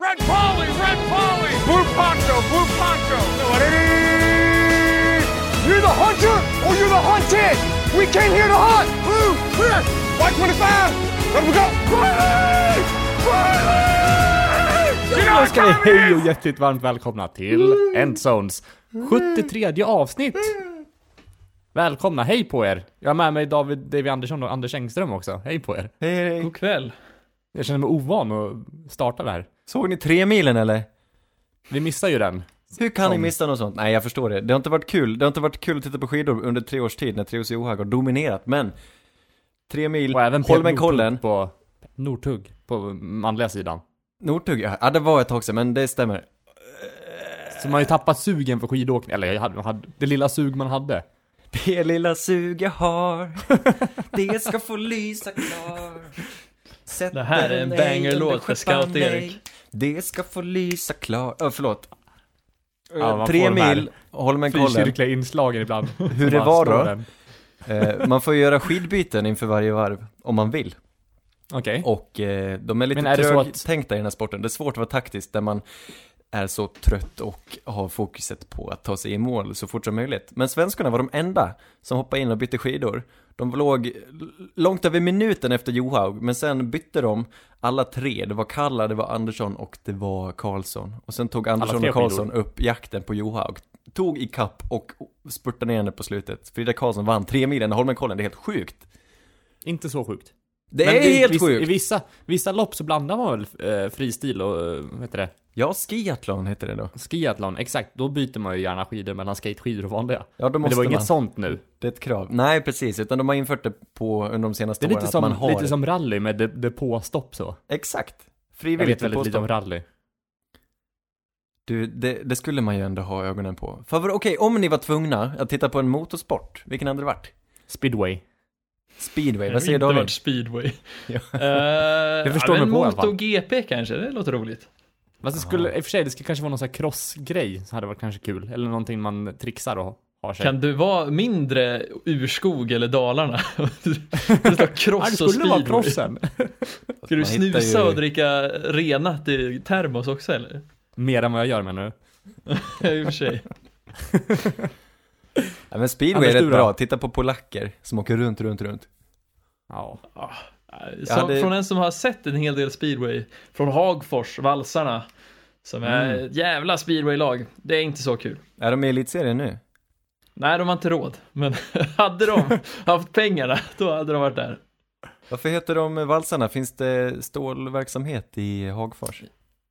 Red Polly, Red Polly, Blue Poncho, Blue Poncho. You're the hunter or you're the hunted! We came here to hunt! Blue, red, white 25! Let we go! Riley! Då ska ni hej och hjärtligt varmt välkomna till Endzones 73 avsnitt! Välkomna, hej på er! Jag har med mig David David Andersson och Anders Engström också, hej på er! Hej, hej. God kväll. Jag känner mig ovan att starta det här. Såg ni tre milen eller? Vi missar ju den. Hur kan ni Som- missa något sånt? Nej, jag förstår det. Det har inte varit kul. Det har inte varit kul att titta på skidor under tre års tid när Trios Johaug har dominerat, men tre mil, Och även Holmenkollen, på Northug på manliga sidan. Northug, ja, ja, det var ett tag sedan, men det stämmer. Så man har ju tappat sugen för skidåkning, eller jag hade, jag hade, det lilla sug man hade. Det lilla sug jag har, det ska få lysa klar. Sätt Det här är en banger-låt för under Mig. Det ska få lysa klar. Öh, förlåt. Ja, tre får de här mil, Holmenkollen. Frikyrkliga inslagen ibland. Hur det var då? Eh, man får göra skidbyten inför varje varv, om man vill. Okej. Och eh, de är lite är så att- trögtänkta i den här sporten. Det är svårt att vara taktisk där man är så trött och har fokuset på att ta sig i mål så fort som möjligt. Men svenskarna var de enda som hoppade in och bytte skidor. De låg långt över minuten efter Johaug, men sen bytte de alla tre. Det var Kalla, det var Andersson och det var Karlsson. Och sen tog Andersson och Karlsson upp jakten på Johaug. Tog i kapp och spurtade ner henne på slutet. Frida Karlsson vann tre milen i Holmenkollen, det är helt sjukt. Inte så sjukt. Det Men är i- helt viss- sjukt! I vissa, vissa lopp så blandar man väl eh, fristil och, eh, vad heter det, Ja, skiathlon heter det då. skiathlon, exakt. Då byter man ju gärna skidor mellan skateskidor och vanliga. Ja, då Men måste det var man. inget sånt nu. Det är ett krav. Nej, precis. Utan de har infört det på under de senaste Det är åren. lite att man som, har... lite som rally med de- depåstopp så. Exakt. Jag Frivilligt vet väldigt lite om rally. Du, det, det skulle man ju ändå ha ögonen på. För okej, om ni var tvungna att titta på en motorsport, vilken hade det varit? Speedway. Speedway, Det vad har säger inte David? varit speedway. Ja. uh, förstår ja, mig på. MotoGP kanske, det låter roligt. Fast det skulle, i och för sig, det skulle kanske vara någon sån här crossgrej, så hade det varit kanske kul. Eller någonting man trixar och har sig. Kan du vara mindre urskog eller Dalarna? du ska Ja, cross det och skulle vara speedway. crossen. Ska du snusa ju- och dricka renat i termos också eller? Mer än vad jag gör med nu. I och för sig. Ja, men speedway Anders, är rätt bra. Titta på polacker som åker runt, runt, runt. Ja. Så, hade- Från en som har sett en hel del speedway, från Hagfors, valsarna, som är Mm. ett jävla speedwaylag. Det är inte så kul. Är de i elitserien nu? Nej, de har inte råd. Men hade de haft pengarna, då hade de varit där. Varför heter de valsarna? Finns det stålverksamhet i Hagfors?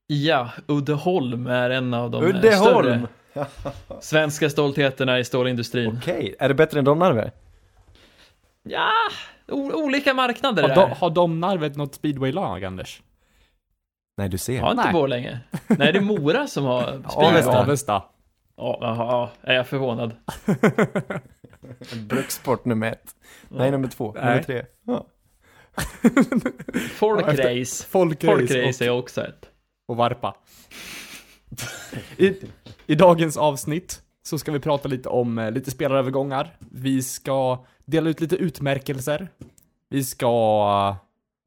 Ja, Uddeholm är en av de Uddeholm! större svenska stoltheterna i stålindustrin. Okej, är det bättre än Domnarvet? Ja, o- olika marknader Har, de, har Domnarvet något speedwaylag, Anders? Nej, du ser. Har inte Nej. Borlänge. Nej, det är Mora som har speedway. Avesta. Avesta. Ja, ja, är jag förvånad. Brukssport nummer ett. Nej, nummer två. Nej. Nummer tre. Ja. Folkrace. Folkrace Folkrace är också ett. och varpa. I, I dagens avsnitt så ska vi prata lite om eh, lite spelarövergångar. Vi ska dela ut lite utmärkelser. Vi ska eh,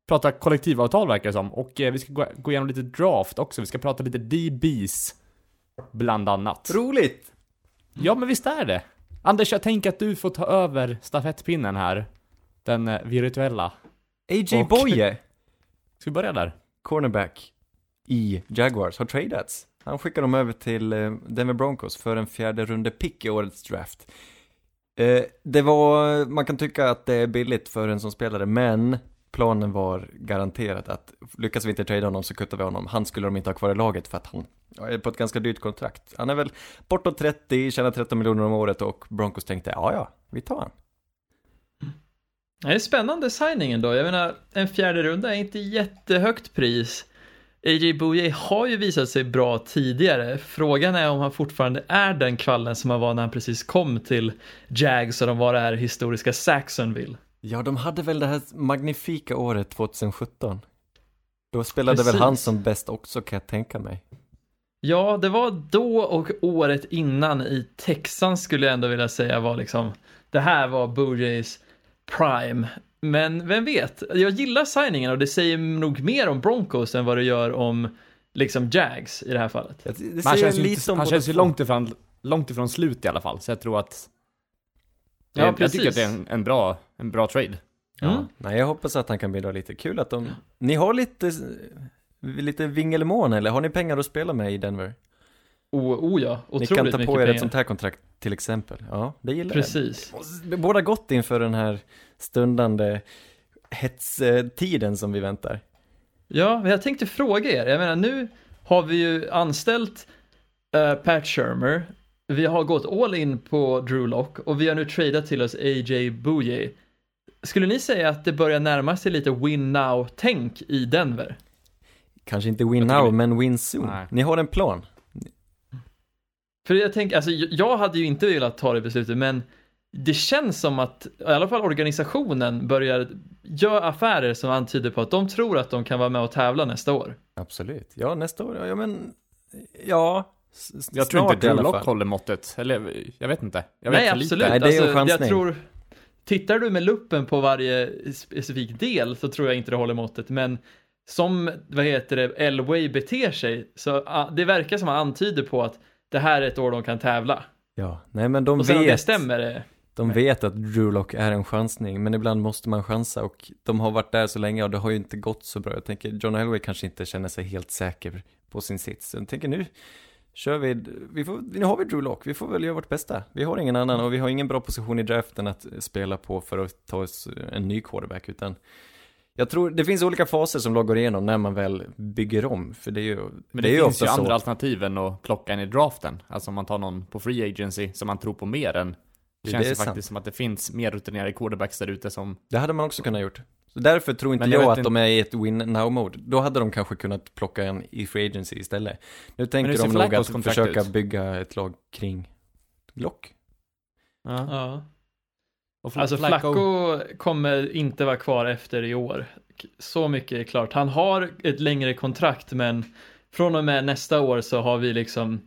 prata kollektivavtal verkar det som. Och eh, vi ska gå, gå igenom lite draft också. Vi ska prata lite DBs. Bland annat. Roligt! Ja, men visst är det. Anders, jag tänker att du får ta över stafettpinnen här. Den eh, virtuella. A.J. Och- Boye, Ska vi börja där? cornerback i Jaguars, har tradats. Han skickar dem över till eh, Denver Broncos för en fjärde runde pick i årets draft. Eh, det var, man kan tycka att det är billigt för en som spelare, men planen var garanterat att lyckas vi inte trada honom så kuttar vi honom. Han skulle de inte ha kvar i laget för att han är på ett ganska dyrt kontrakt. Han är väl bortåt 30, tjänar 13 miljoner om året och Broncos tänkte ja ja, vi tar han. Mm. Det är spännande signingen då. Jag menar, en fjärde runda är inte jättehögt pris. A.J. Bouye har ju visat sig bra tidigare. Frågan är om han fortfarande är den kvallen som han var när han precis kom till Jags och de var det här historiska Saxonville. Ja, de hade väl det här magnifika året 2017. Då spelade Precis. väl han som bäst också kan jag tänka mig. Ja, det var då och året innan i Texas skulle jag ändå vilja säga var liksom, det här var Bouye's prime. Men vem vet, jag gillar signingen och det säger nog mer om Broncos än vad det gör om liksom Jags i det här fallet. Det, det han känns ju, lite inte, han känns ju långt ifrån, långt ifrån slut i alla fall, så jag tror att... Ja, jag, jag tycker att precis. det är en, en, bra, en bra trade. Ja. Mm. Nej, jag hoppas att han kan bidra lite. Kul att de... Ni har lite, lite vingelmån eller har ni pengar att spela med i Denver? Oh, oh ja, Ni otroligt kan ta mycket på er pengar. ett sånt här kontrakt till exempel. Ja, det gillar jag. Precis. Det båda gott inför den här stundande hetstiden som vi väntar. Ja, men jag tänkte fråga er. Jag menar, nu har vi ju anställt uh, Pat Shermer. Vi har gått all in på Drew Lock och vi har nu tradat till oss AJ Bouye. Skulle ni säga att det börjar närma sig lite win now-tänk i Denver? Kanske inte win Jag now, men win soon. Nej. Ni har en plan. För jag tänker, alltså jag hade ju inte velat ta det beslutet, men det känns som att i alla fall organisationen börjar göra affärer som antyder på att de tror att de kan vara med och tävla nästa år. Absolut. Ja, nästa år, ja men, ja. s- Jag tror inte i alla Drew Lock fall. håller måttet. Eller, jag vet inte. Jag vet Nej, absolut. Nej, det är en alltså, jag tror, tittar du med luppen på varje specifik del så tror jag inte det håller måttet, men som, vad heter det, Elway beter sig, så ah, det verkar som att han antyder på att det här är ett år de kan tävla. Ja, nej men de Och sen om det vet, stämmer, det, de vet att Drew Lock är en chansning, men ibland måste man chansa och de har varit där så länge och det har ju inte gått så bra. Jag tänker, John Elway kanske inte känner sig helt säker på sin sits. Jag tänker nu kör vi, vi får, nu har vi Drew Lock, vi får väl göra vårt bästa. Vi har ingen annan och vi har ingen bra position i draften att spela på för att ta oss en ny quarterback, utan jag tror det finns olika faser som lag går igenom när man väl bygger om, för det är ju, Men det, är ju finns ju andra så. alternativ än att plocka en i draften. Alltså om man tar någon på free agency som man tror på mer än. Det Det känns är ju sant. faktiskt som att det finns mer rutinerade quarterbacks där ute som... Det hade man också kunnat gjort. Så därför tror inte Men jag, jag att inte- de är i ett win now-mode. Då hade de kanske kunnat plocka en i free agency istället. Nu tänker de nog att försöka ut? bygga ett lag kring Lock. Ja. ja. Och Fla- Alltså Flacco kommer inte vara kvar efter i år. Så mycket är klart. Han har ett längre kontrakt men från och med nästa år så har vi liksom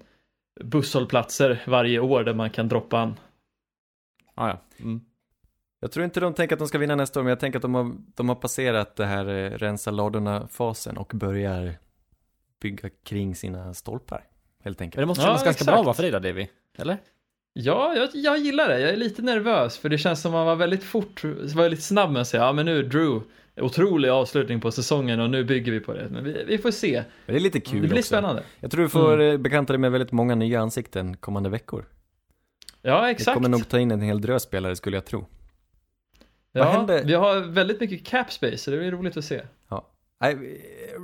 busshållplatser varje år där man kan droppa an. Ja, ja. Mm. Jag tror inte de tänker att de ska vinna nästa år, men jag tänker att de har, de har passerat det här eh, rensa ladorna-fasen och börjar bygga kring sina stolpar. Helt Men enkelt. det måste Ja, kännas ganska exakt. bra va för dig då Davy? Eller? Ja, jag, jag gillar det. Jag är lite nervös för det känns som man var väldigt fort, lite snabb med att säga ja men nu Drew, otrolig avslutning på säsongen och nu bygger vi på det. Men vi, vi får se. Men det är lite kul det blir också. spännande. Jag tror du får mm. bekanta dig med väldigt många nya ansikten kommande veckor. Ja, Det exakt. kommer nog ta in en hel drös spelare skulle jag tro. ja? Vi har väldigt mycket cap space så det blir roligt att se. Nej,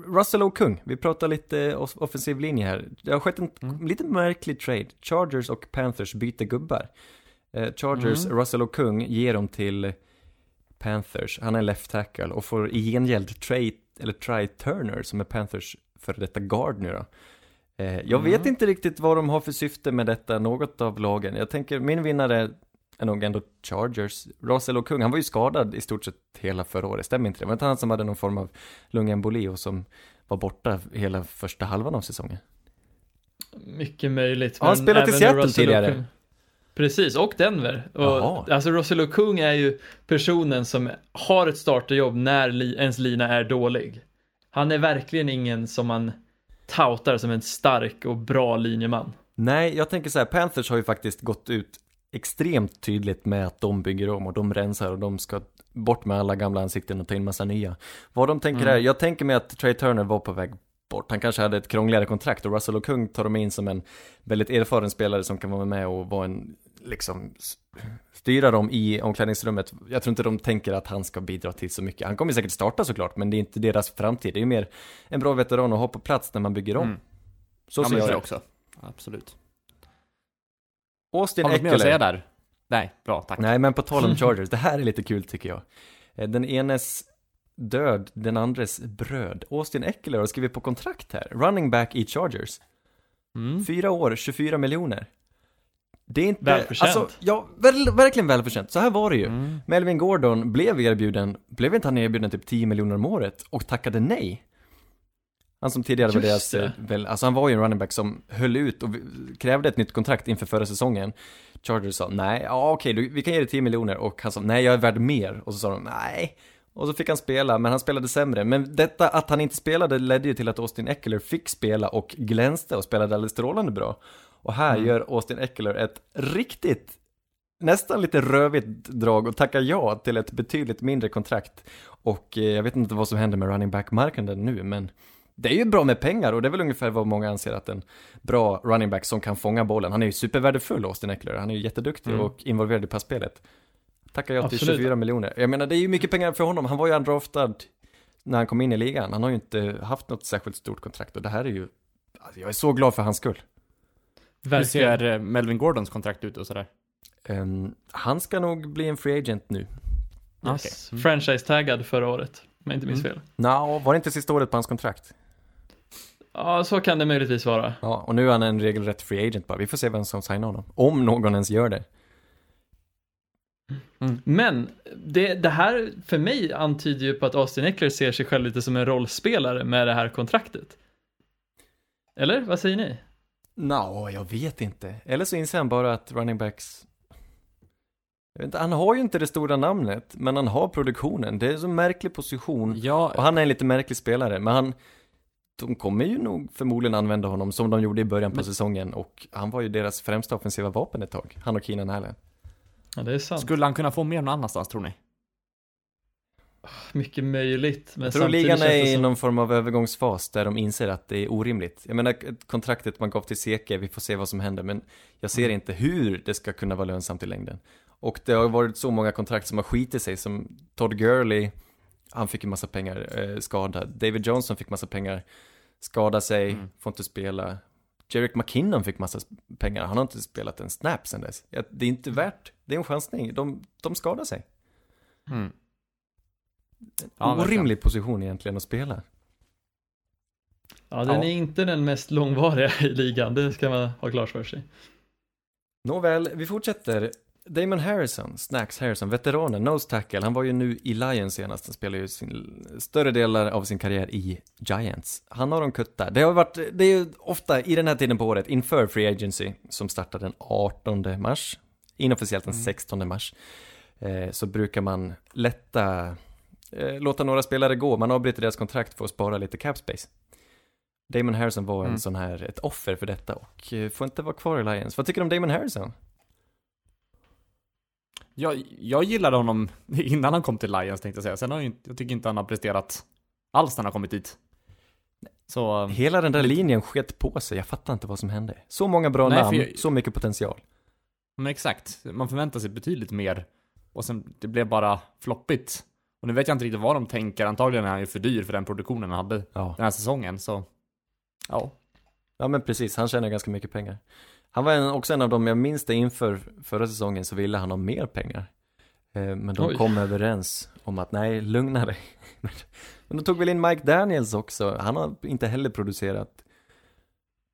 Russell och Kung, vi pratar lite off- offensiv linje här. Det har skett en Mm. lite märklig trade. Chargers och Panthers byter gubbar. Eh, Chargers, Mm. Russell och Kung ger dem till Panthers. Han är left tackle och får i gengäld Trey, eller Try Turner som är Panthers före detta guard nu då. Eh, jag Mm. vet inte riktigt vad de har för syfte med detta, något av lagen. Jag tänker, min vinnare är nog ändå Chargers. Russell och Kung, han var ju skadad i stort sett hela förra året, stämmer inte det? Var det inte han som hade någon form av lungemboli och som var borta hela första halvan av säsongen? Mycket möjligt. Ja, han men spelade i Seattle Russell tidigare. Precis, och Denver. Jaha. Och, alltså Russell Okung är ju personen som har ett starterjobb när li, ens lina är dålig. Han är verkligen ingen som man toutar som en stark och bra linjeman. Nej, jag tänker så här, Panthers har ju faktiskt gått ut extremt tydligt med att de bygger om och de rensar och de ska bort med alla gamla ansikten och ta in massa nya. Vad de tänker Mm. är, jag tänker mig att Trey Turner var på väg bort. Han kanske hade ett krångligare kontrakt och Russell och Kung tar de in som en väldigt erfaren spelare som kan vara med och vara en, liksom, styra dem i omklädningsrummet. Jag tror inte de tänker att han ska bidra till så mycket. Han kommer säkert starta såklart, men det är inte deras framtid. Det är mer en bra veteran att ha på plats när man bygger om. Mm. Så ja, ser jag det. också. Absolut. Austin Har du mer att säga där? Nej, bra, tack. Nej, men på tal om Chargers, det här är lite kul tycker jag. Eh, Den enes död, den andres bröd. Austin Eckler har skrivit på kontrakt här. Running back i Chargers. Mm. Fyra år, 24 miljoner. Det är inte... Välförtjänt. Alltså, ja, väl, verkligen välförtjänt. Så här var det ju. Mm. Melvin Gordon blev erbjuden, blev inte han erbjuden typ 10 miljoner om året och tackade nej? Han som tidigare var deras, eh, väl, alltså han var ju en running back som höll ut och krävde ett nytt kontrakt inför förra säsongen. Chargers sa nej, ja okej, du- vi kan ge dig 10 miljoner och han sa nej, jag är värd mer och så sa de nej. Och så fick han spela, men han spelade sämre. Men detta att han inte spelade ledde ju till att Austin Eckler fick spela och glänste och spelade alldeles strålande bra. Och här Mm. gör Austin Eckler ett riktigt, nästan lite rövigt drag och tackar ja till ett betydligt mindre kontrakt. Och eh, jag vet inte vad som händer med running back-marknaden nu, men det är ju bra med pengar och det är väl ungefär vad många anser att en bra running back som kan fånga bollen. Han är ju supervärdefull, Austin Eckler. Han är ju jätteduktig Mm. och involverad i passspelet. Tackar jag till Absolut. 24 miljoner. Jag menar, det är ju mycket pengar för honom. Han var ju undraftad när han kom in i ligan. Han har ju inte haft något särskilt stort kontrakt och det här är ju, alltså, jag är så glad för hans skull. Hur ser eh, Melvin Gordons kontrakt ut och sådär? Ehm, han ska nog bli en free agent nu. Yes. Franchise-taggad förra året, om jag inte minns Mm. fel. Nå, var det inte sista året på hans kontrakt? Ja, så kan det möjligtvis vara. Ja, och nu är han en regelrätt free agent bara. Vi får se vem som signar honom. Om någon ens gör det. Men det, det här för mig antyder ju på att Austin Eckler ser sig själv lite som en rollspelare med det här kontraktet. Eller vad säger ni? Nå, jag vet inte. Eller så inser han bara att running backs... Jag vet inte, han har ju inte det stora namnet, men han har produktionen. Det är en så märklig position. Ja, Och han är en lite märklig spelare, men han... De kommer ju nog förmodligen använda honom som de gjorde i början på Men- säsongen och han var ju deras främsta offensiva vapen ett tag. Han och Keenan Allen. Ja, det är sant. skulle han kunna få mer någon annanstans tror ni? Mycket möjligt. Men Jag tror ligan är i som- någon form av övergångsfas där de inser att det är orimligt. Jag menar, kontraktet man gav till Seke, vi får se vad som händer, men jag ser inte hur det ska kunna vara lönsamt i längden. Och det har varit så många kontrakt som har skitit sig, som Todd Gurley, han fick ju massa pengar eh, skadad. David Johnson fick massa pengar, skada sig, Mm. får inte spela. Jerick McKinnon fick massa pengar, han har inte spelat en snap sen dess. Det är inte värt, det är en chansning, de, de skadar sig. Mm. Ja, Orimlig position egentligen att spela. Ja, den Ja. är inte den mest långvariga i ligan, det ska man ha klart för sig. Nåväl, vi fortsätter. Damon Harrison, Snacks Harrison, veteranen, nose tackle, han var ju nu i Lions senast, han spelar ju sin, större delar av sin karriär i Giants. Han har de kuttat. Det har varit, det är ju ofta i den här tiden på året, inför Free Agency, som startar den 18 mars, inofficiellt den 16 mars, eh, så brukar man lätta, eh, låta några spelare gå, man avbryter deras kontrakt för att spara lite cap space. Damon Harrison var en Mm. sån här, ett offer för detta och eh, får inte vara kvar i Lions. Vad tycker du om Damon Harrison? Jag, jag gillade honom innan han kom till Lions tänkte jag säga. Sen har jag, jag tycker inte han har presterat alls när han har kommit dit. Så, Hela den där linjen sket på sig, jag fattar inte vad som hände. Så många bra Nej, namn, jag- så mycket potential. men exakt. Man förväntar sig betydligt mer. Och sen, det blev bara floppigt. Och nu vet jag inte riktigt vad de tänker. Antagligen är han ju för dyr för den produktionen han hade Ja. den här säsongen, så. Ja. ja, men precis, han tjänar ganska mycket pengar. Han var en, också en av dem, jag minns det inför förra säsongen så ville han ha mer pengar. Eh, men de Oj. kom överens om att nej, lugna dig. men de tog väl in Mike Daniels också, han har inte heller producerat.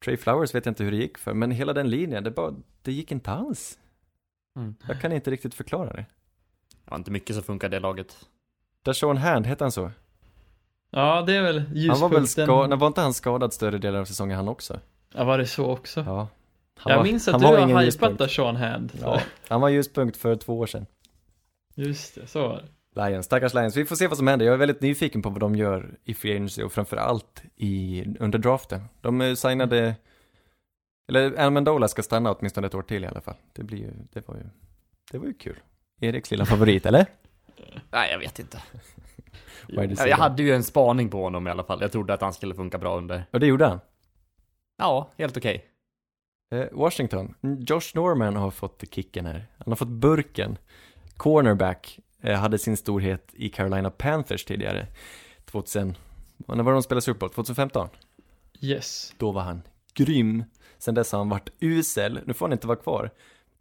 Trey Flowers vet jag inte hur det gick för, men hela den linjen, det, bara, det gick inte alls. Mm. Jag kan inte riktigt förklara det. Det var inte mycket som funkade i det laget. Dashawn Hand, hette han så? Ja, det är väl ljuspunkten. Han var väl skadad, var inte han skadad större delar av säsongen han också? Ja, var det så också? Ja. Han jag var- minns att du har hypat Sean Hand. Ja, han var ljuspunkt för två år sedan. Just det, så var det. Lions, stackars Lions. Vi får se vad som händer. Jag är väldigt nyfiken på vad de gör i Free Agency och framförallt i, under draften. De eh, signade, eller Amendola ska stanna åtminstone ett år till i alla fall. Det blir ju, det var ju, det var ju kul. Eriks lilla favorit, eller? Nej, jag vet inte. Jag, jag hade ju en spaning på honom i alla fall. Jag trodde att han skulle funka bra under. Och det gjorde han. Ja, helt okej. Eh, Washington, Mm, Josh Norman har fått kicken här. Han har fått burken. Cornerback eh, hade sin storhet i Carolina Panthers tidigare. 2000, när var det de spelade Super Bowl? 2015? Yes. Då var han grym. Sen dess har han varit usel. Nu får han inte vara kvar.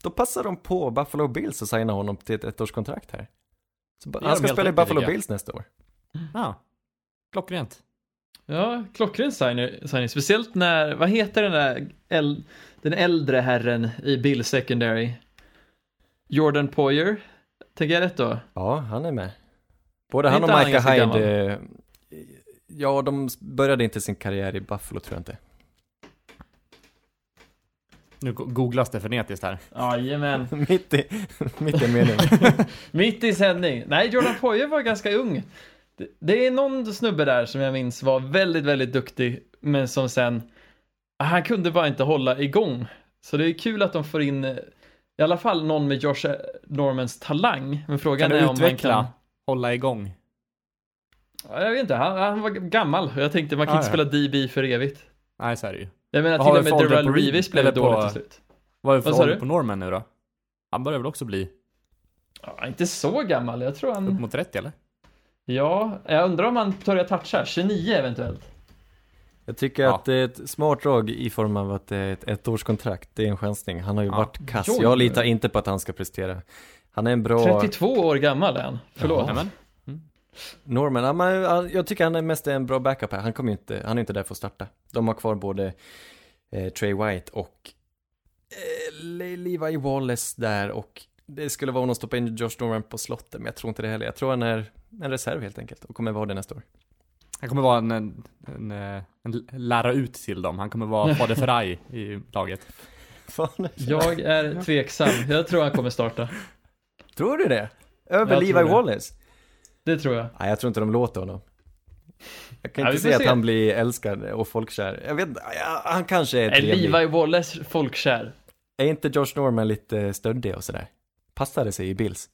Då passar de på Buffalo Bills och signa honom till ett ettårskontrakt här. Så han ska spela i Buffalo. Bills nästa år. Ja. Klockrent. Ja, klockren signing. Speciellt när, vad heter den där, äl, den äldre herren i Bill Secondary? Jordan Poyer? Tänker jag rätt då? Ja, han är med. Både han och han Micah Hyde. eh, Ja, de började inte sin karriär i Buffalo tror jag inte. Nu go- googlas det frenetiskt här. Jajamän. mitt i, mitt i en mening. Mitt i sändning. Nej, Jordan Poyer var ganska ung. Det, det är någon snubbe där som jag minns var väldigt, väldigt duktig, men som sen, han kunde bara inte hålla igång. Så det är kul att de får in i alla fall någon med Josh Normans talang. Men frågan Kan är om utveckla? kan... Hålla igång? Ja, Jag vet inte, han, han var gammal. Jag tänkte man kan Ah, inte ja. spela DB för evigt. Nej, så är det ju. Jag menar till och med Darrell? Reeves blev på- dåligt till slut. Vad är det för ålder på Norman nu då? Han börjar väl också bli Ja, inte så gammal, jag tror upp han... mot 30 eller? Ja, jag undrar om han börjar toucha, 29 eventuellt. Jag tycker Ja. att det är ett smart drag i form av att det är ett ettårskontrakt. Det är en chansning. Han har ju Ja. varit kass. Jag litar inte på att han ska prestera. Han är en bra... 32 år gammal är han. Förlåt. Norman, ja, men, ja, jag tycker han är mest en bra backup här. Han kommer inte, han är inte där för att starta. De har kvar både eh, Trey White och eh, Le- Levi Wallace där och det skulle vara om de stoppar in Josh Norman på slottet, men jag tror inte det heller. Jag tror han är en reserv helt enkelt och kommer vara det nästa år. Han kommer vara en, en, en, en lära ut till dem. Han kommer vara fader Ferrari i laget. Fan. Jag är tveksam. Jag tror han kommer starta. Tror du det? Över Levi. Wallace? Det tror jag. Nej, jag tror inte de låter honom. Jag kan Ja, inte får se att han blir älskad och folkkär. Jag vet han kanske är Är trevlig. Levi Wallace folkkär? Är inte Josh Norman lite stöddig och sådär? Passade sig i Bills.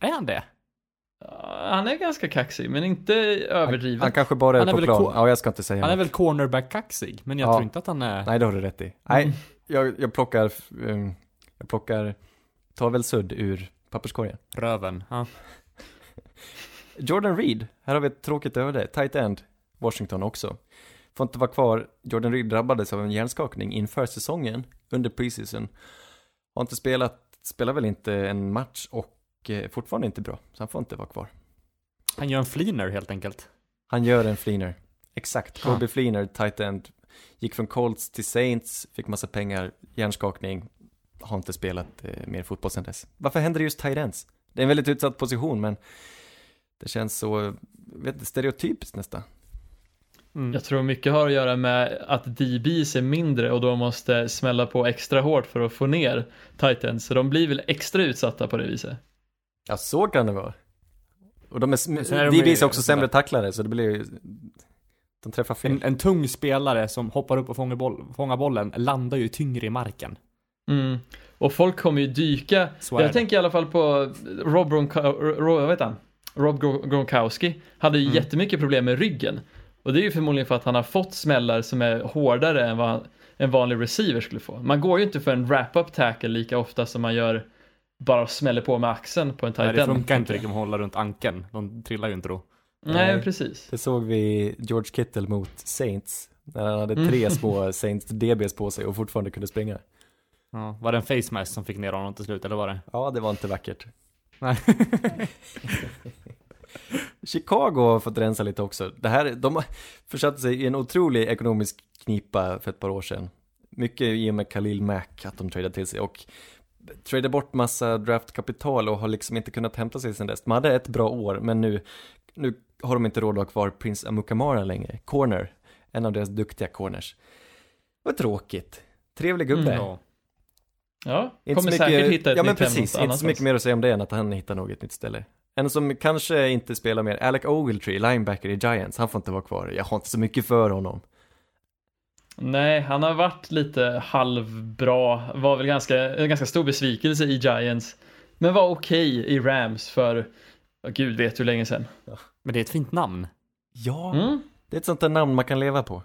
Är han det? Han är ganska kaxig, men inte överdriven. Han kanske bara är Han är på väl plan. Ja, jag ska inte säga Han är något. väl cornerback-kaxig, men jag Ja. tror inte att han är... Nej, det har du rätt i. Nej, jag, jag plockar, um, jag plockar, tar väl sudd ur papperskorgen. Röven. Ja. Jordan Reed, här har vi ett tråkigt öde. Tight end, Washington också. Får inte vara kvar. Jordan Reed drabbades av en hjärnskakning inför säsongen, under preseason. Har inte spelat, spelar väl inte en match och eh, fortfarande inte bra, så han får inte vara kvar. Han gör en fleener helt enkelt. Han gör en fleener. Exakt. Kobe Fleener, tight end. Gick från Colts till Saints, fick massa pengar, hjärnskakning. Har inte spelat eh, mer fotboll sedan dess. Varför händer det just tight ends? Det är en väldigt utsatt position, men det känns så, vet stereotypiskt nästan. Mm. Jag tror mycket har att göra med att DBs är mindre och då måste smälla på extra hårt för att få ner Titans. Så de blir väl extra utsatta på det viset. Ja, så kan det vara. Och de är, sen är också sämre tacklare, så det blir ju, de träffar fel. En, en tung spelare som hoppar upp och fångar, boll, fångar bollen landar ju tyngre i marken. Mm. Och folk kommer ju dyka. Så Jag det. tänker i alla fall på Rob, Gronka, Ro, vad heter han? Rob Gro- Gronkowski. Hade ju Mm. jättemycket problem med ryggen. Och det är ju förmodligen för att han har fått smällar som är hårdare än vad en vanlig receiver skulle få. Man går ju inte för en wrap-up tackle lika ofta som man gör bara smäller på med axeln på en Nej, tight det end. funkar inte riktigt att hålla runt ankeln. De trillar ju inte då. Nej, Nej. precis. Det såg vi George Kittle mot Saints, när han hade Mm. tre små Saints DBs på sig och fortfarande kunde springa. Ja, var det en face mask som fick ner honom till slut, eller var det? Ja, det var inte vackert. Nej. Chicago har fått rensa lite också. Det här, de har försatt sig i en otrolig ekonomisk knipa för ett par år sedan. Mycket i och med Khalil Mack, att de tradade till sig och tradade bort massa draftkapital och har liksom inte kunnat hämta sig sedan dess. De hade ett bra år, men nu, nu har de inte råd att ha kvar Prince Amukamara längre. Corner, en av deras duktiga corners. Vad tråkigt. Trevlig gubbe. Mm, Ja. Ja, Inte kommer så säkert mycket, hitta ett Ja men nytt hem precis, inte så mycket mer att säga om det än att han hittar nog ett nytt ställe. En som kanske inte spelar mer, Alec Ogletree, linebacker i Giants, han får inte vara kvar. Jag har inte så mycket för honom. Nej, han har varit lite halvbra, var väl ganska, en ganska stor besvikelse i Giants. Men var okej i Rams för, gud vet hur länge sedan. Men det är ett fint namn. Ja, Mm? det är ett sånt där namn man kan leva på.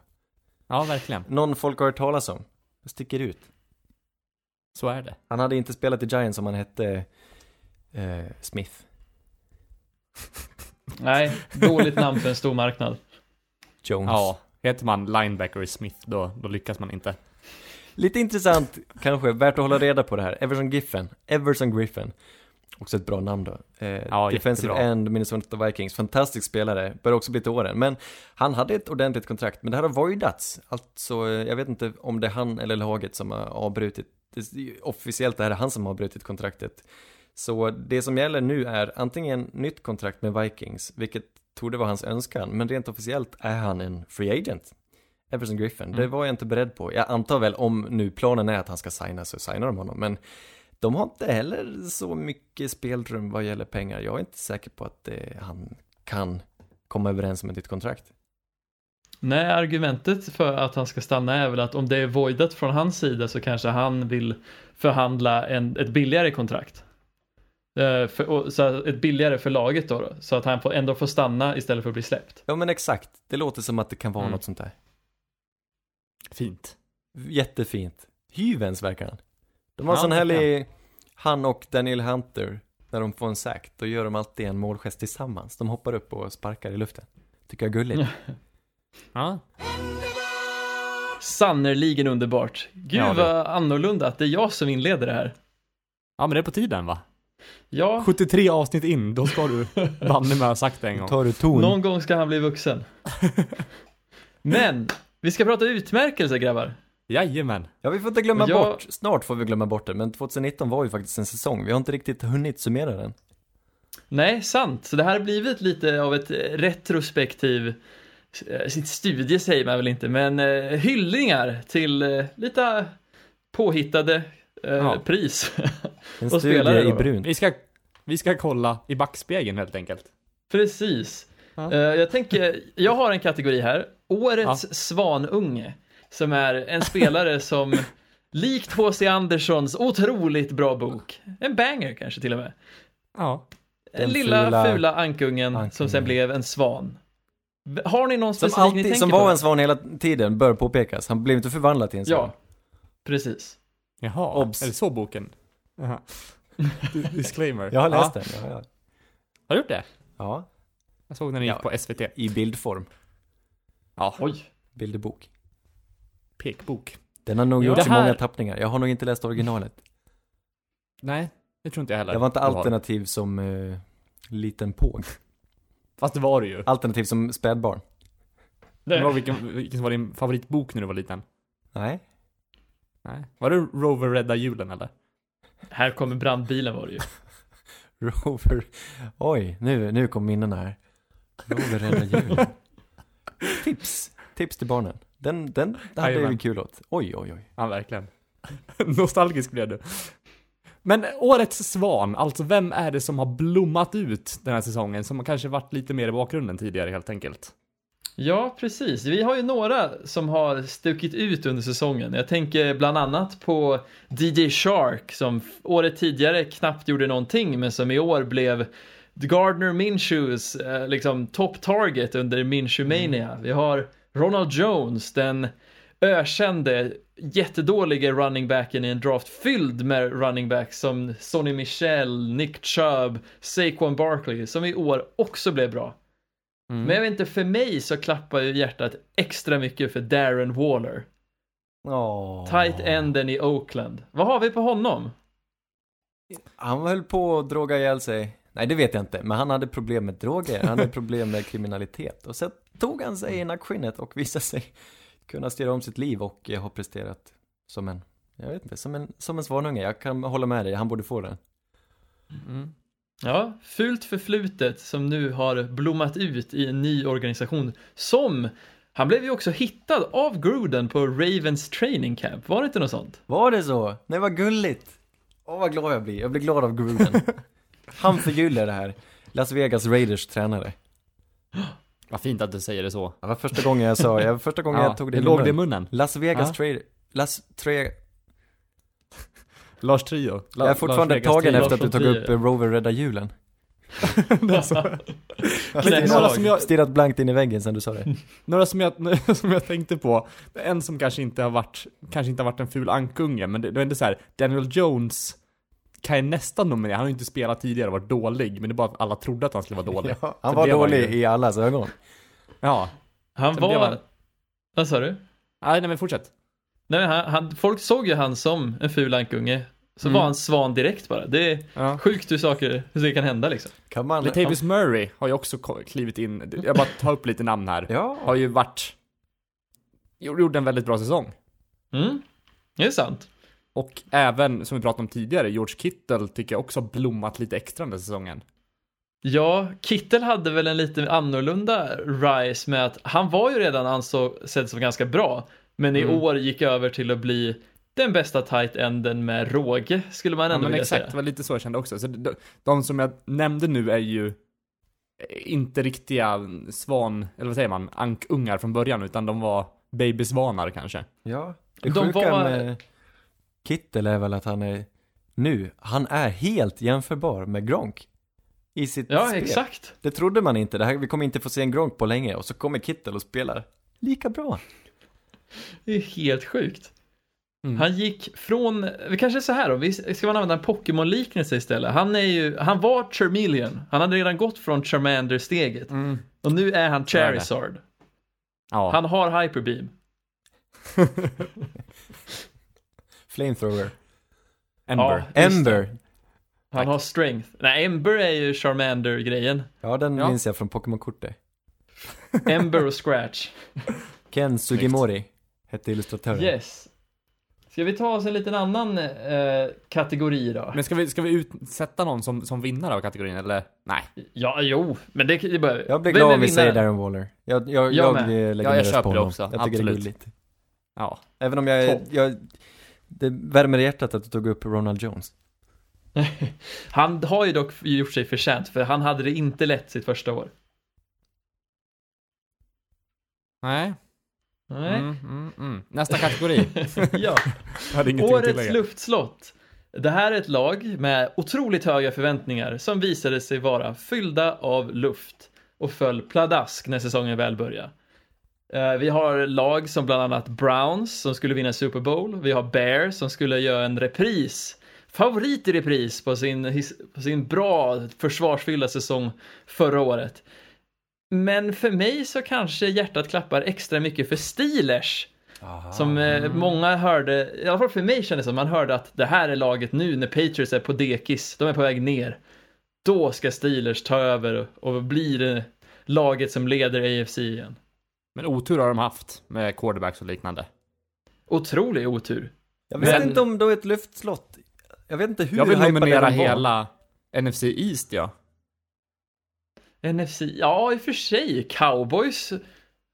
Ja, verkligen. Någon folk har hört talas om. Det sticker ut. Så är det. Han hade inte spelat i Giants om han hette eh, Smith. Nej, dåligt namn för en stor marknad. Jones. Ja, heter man linebacker Smith då, då lyckas man inte. Lite intressant, kanske, värt att hålla reda på det här. Everson Griffin. Everson Griffin. Också ett bra namn då. Eh, Ja, defensive jättebra. end, Minnesota Vikings. Fantastisk spelare. Börjar också bli till åren. Men han hade ett ordentligt kontrakt. Men det här har voidats. Alltså, eh, jag vet inte om det är han eller laget som har avbrutit. Det, officiellt det här är han som har avbrutit kontraktet. Så det som gäller nu är antingen nytt kontrakt med Vikings, vilket torde vara hans önskan, men rent officiellt är han en free agent. Everson Griffin. Mm. Det var jag inte beredd på. Jag antar väl om nu planen är att han ska signa så signar de honom. Men de har inte heller så mycket spelrum vad gäller pengar. Jag är inte säker på att det, han kan komma överens om ett nytt kontrakt. Nej, argumentet för att han ska stanna är väl att om det är voidat från hans sida så kanske han vill förhandla en, ett billigare kontrakt. Eh, för, och, så ett billigare för laget då, då, så att han får, ändå får stanna istället för att bli släppt. Ja men exakt, det låter som att det kan vara Mm. något sånt där. Fint. Jättefint. Hyvens verkar han. De har en sån härlig, han och Daniel Hunter, när de får en sack, då gör de alltid en målgest tillsammans. De hoppar upp och sparkar i luften. Tycker jag är gulligt. Ja. Sannerligen underbart. Gud Ja, vad annorlunda att det är jag som inleder det här. ja, men det är på tiden va? Ja, 73 avsnitt in, då ska du banne mig ha sagt det en gång. Tar du ton? någon gång ska han bli vuxen. Men, vi ska prata utmärkelser grabbar. Jajamän. Ja, vi får inte glömma jag- bort, snart får vi glömma bort det, men 2019 var ju faktiskt en säsong. Vi har inte riktigt hunnit summera den. Nej, sant. Så det här har blivit lite av ett eh, retrospektiv, eh, sitt studie säger man väl inte, men eh, hyllningar till eh, lite påhittade eh, Ja. pris. En studie i brunt. Vi ska, vi ska kolla i backspegeln helt enkelt. Precis. Ja. Eh, jag tänker, jag har en kategori här, Årets svanunge, som är en spelare som likt H.C. Anderssons otroligt bra bok, en banger kanske till och med, Ja. den lilla fula fula ankungen, som ankungen. sen blev en svan. Har ni någon Som specifik ni alltid, tänker som på? var en svan hela tiden, bör påpekas. Han blev inte förvandlad till en svan. Ja, precis. Jaha, Obs. är det så boken? Jaha. Disclaimer. Jag har läst ja. den, ja, ja. Har du gjort det? ja. Jag såg den gick Ja. på SVT. I bildform. Ja, Oj. Bilderbok. pekbok. Den har nog Det i här- många tappningar. Jag har nog inte läst originalet. Nej, det tror inte jag heller. Jag var inte du alternativ som eh, liten påg. Fast det var det ju. Alternativ som spädbarn. Det var vilken, vilken var din favoritbok när du var liten? Nej. Nej. Var det Rover rädda julen eller? Här kommer brandbilen var det ju. Rover. Oj, nu, nu kom minnena här. Rover räddar julen. Tips. Tips till barnen. Den, den det hade vi kul åt. Oj, oj, oj. Ja, verkligen. Nostalgisk blev du. Men årets svan, alltså vem är det som har blommat ut den här säsongen? Som har kanske varit lite mer i bakgrunden tidigare helt enkelt. Ja, precis. Vi har ju några som har stuckit ut under säsongen. Jag tänker bland annat på DJ Shark som året tidigare knappt gjorde någonting men som i år blev Gardner Minshews eh, liksom top target under Minshew Mania. Vi har Ronald Jones, den ökände jättedåliga running backen i en draft fylld med running backs som Sonny Michel, Nick Chubb, Saquon Barkley som i år också blev bra. Mm. Men jag vet inte, för mig så klappar ju hjärtat extra mycket för Darren Waller. Åh. Tight enden i Oakland. Vad har vi på honom? Han höll på att droga ihjäl sig. Nej, det vet jag inte. Men han hade problem med droger. Han hade problem med kriminalitet. Och sen tog han sig i nackskinnet och visade sig kunna styra om sitt liv och eh, har presterat som en, jag vet inte, som en, som en svanunge. Jag kan hålla med dig, han borde få den. Mm. Ja, fult förflutet som nu har blommat ut i en ny organisation som han blev ju också hittad av Gruden på Ravens training camp. Var det inte något sånt? Var det så? Nej, vad gulligt! Åh, vad glad jag blir. Jag blir glad av Gruden. Han förgyller det här. Las Vegas Raiders tränare. Vad fint att du säger det så. Det var första gången jag sa, jag, första gången jag tog det i det min låg det i mun. munnen. Las Vegas Ja. Trader, Las Tre... Lars Trio. La- Jag är fortfarande Lars tagen efter att du tog upp eh, Rover rädda julen. Några som jag- Stirrat blankt in i väggen sen du sa det. Några som jag, som jag tänkte på, en som kanske inte har varit, kanske inte har varit en ful ankunge, men det, det är inte så här. Daniel Jones kan jag nästan nominera, han har ju inte spelat tidigare och varit dålig, men det är bara att alla trodde att han skulle vara dålig. han Så var det var dålig ju- i allas ögon. Ja. Han Sen var... han- Vad sa du? Nej, nej men fortsätt. Nej, han, han, folk såg ju han som en ful ankunge. Så Mm. var han svan direkt bara. Det är Ja. sjukt hur saker, hur det kan hända liksom. Kan man... Latavius Murray har ju också klivit in, jag bara tar upp lite namn här. Ja. Har ju varit, gjorde en väldigt bra säsong. Mm, det är sant. Och även, som vi pratade om tidigare, George Kittle tycker jag också har blommat lite extra den här säsongen. Ja, Kittel hade väl en lite annorlunda rise med att han var ju redan ansedd som ganska bra, men i Mm. år gick över till att bli den bästa tight enden med råge, skulle man Ja, ändå men vilja exakt, det säga. var lite så jag kände också. Så de, de som jag nämnde nu är ju inte riktiga svan, eller vad säger man, ankungar från början, utan de var babysvanar kanske. Ja, det De sjuka var- med Kittel är väl att han är nu, han är helt jämförbar med Gronk. I sitt Ja, spel. exakt. Det trodde man inte, det här, vi kommer inte få se en Gronk på länge och så kommer Kittel och spelar lika bra. Det är helt sjukt. Mm. Han gick från, vi kanske så här då, vi ska man använda en Pokémon-liknelse istället. Han är ju, han var Charmeleon. Han hade redan gått från Charmander-steget. Mm. Och nu är han. Charizard. Ja. Han har Hyperbeam. Flamethrower. Ember. Ja. Ember. Han har Strength. Nej, Ember är ju Charmander-grejen. Ja, den Ja. minns jag från Pokémon-kortet. Ember och Scratch. Ken Sugimori hette illustratören. Yes. Ska vi ta oss en liten annan eh, kategori då? Men ska vi, ska vi utsätta någon som, som vinnare av kategorin, eller? Nej. Ja, jo, men det, det behöver Jag blir glad om vi säger Darren Waller. Jag, jag, Jag jag, lägger Ja, jag köper på det också, Jag tycker det är absolut. gulligt. Ja. Även om jag, jag, det värmer i hjärtat att du tog upp Ronald Jones. Han har ju dock gjort sig förtjänt, för han hade det inte lätt sitt första år. Nej. Nej. Mm, mm, mm. Nästa kategori. ja. Årets luftslott. Det här är ett lag med otroligt höga förväntningar som visade sig vara fyllda av luft och föll pladask när säsongen väl började. Eh, Vi har lag som bland annat Browns som skulle vinna Super Bowl. Vi har Bears som skulle göra en repris. Favorit i repris på sin, på sin bra försvarsfyllda säsong förra året. Men för mig så kanske hjärtat klappar extra mycket för Steelers. Som eh, många hörde, i alla fall för mig kändes det som, man hörde att det här är laget nu när Patriots är på dekis, de är på väg ner. Då ska Steelers ta över och bli det laget som leder AFC igen. Men otur har de haft med quarterbacks och liknande. Otrolig otur. Jag vet Men- inte om då ett luftslott. Jag vet inte hur Jag vill nominera var. hela NFC East, ja. NFC, ja i och för sig, Cowboys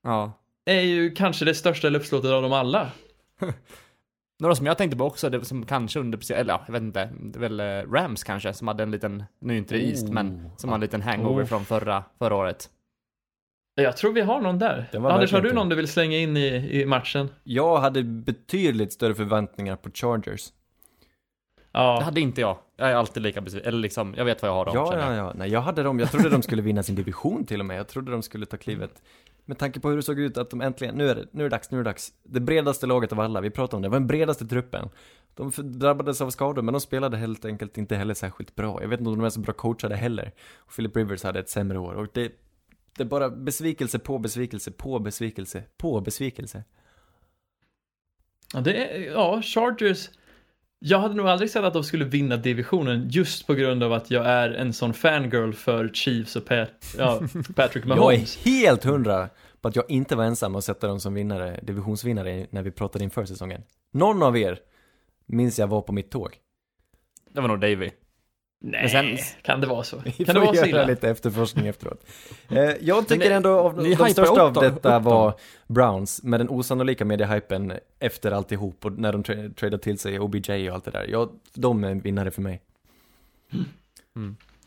Ja. är ju kanske det största luftslottet av dem alla. Några som jag tänkte på också, det som kanske underpresterar, eller ja, jag vet inte, det är väl eh, Rams kanske, som hade en liten, nu är inte det East, Oh. men som hade en liten hangover Oh. från förra, förra året. Jag tror vi har någon där. Anders, har du någon du vill slänga in i, i matchen? Jag hade betydligt större förväntningar på Chargers. Det Ja, hade inte jag. Jag är alltid lika besviken, eller liksom, jag vet vad jag har dem, Ja, känner ja, jag. ja. Nej, jag hade dem. Jag trodde de skulle vinna sin division till och med. Jag trodde de skulle ta klivet. Med tanke på hur det såg ut, att de äntligen, nu är det, nu är det dags, nu är det dags. Det bredaste laget av alla, vi pratade om det, det var den bredaste truppen. De drabbades av skador, men de spelade helt enkelt inte heller särskilt bra. Jag vet inte om de är så bra coachade heller. Och Philip Rivers hade ett sämre år. Och det, det är bara besvikelse på besvikelse på besvikelse på besvikelse. Ja, det är, ja, Chargers. Jag hade nog aldrig sett att de skulle vinna divisionen just på grund av att jag är en sån fangirl för Chiefs och Pat, ja, Patrick Jag Mahomes. är helt hundra på att jag inte var ensam att sätta dem som vinnare, divisionsvinnare när vi pratade inför säsongen. Någon av er minns jag var på mitt tåg. Det var nog Davy. Nej, sen- kan det vara så? Vi Kan det får vara så illa? lite efterforskning efteråt. Eh, jag tycker ni- ändå av de största av detta var Browns, med den osannolika mediehypen efter alltihop och när de tra- tradade till sig OBJ och allt det där. Ja, de är en vinnare för mig.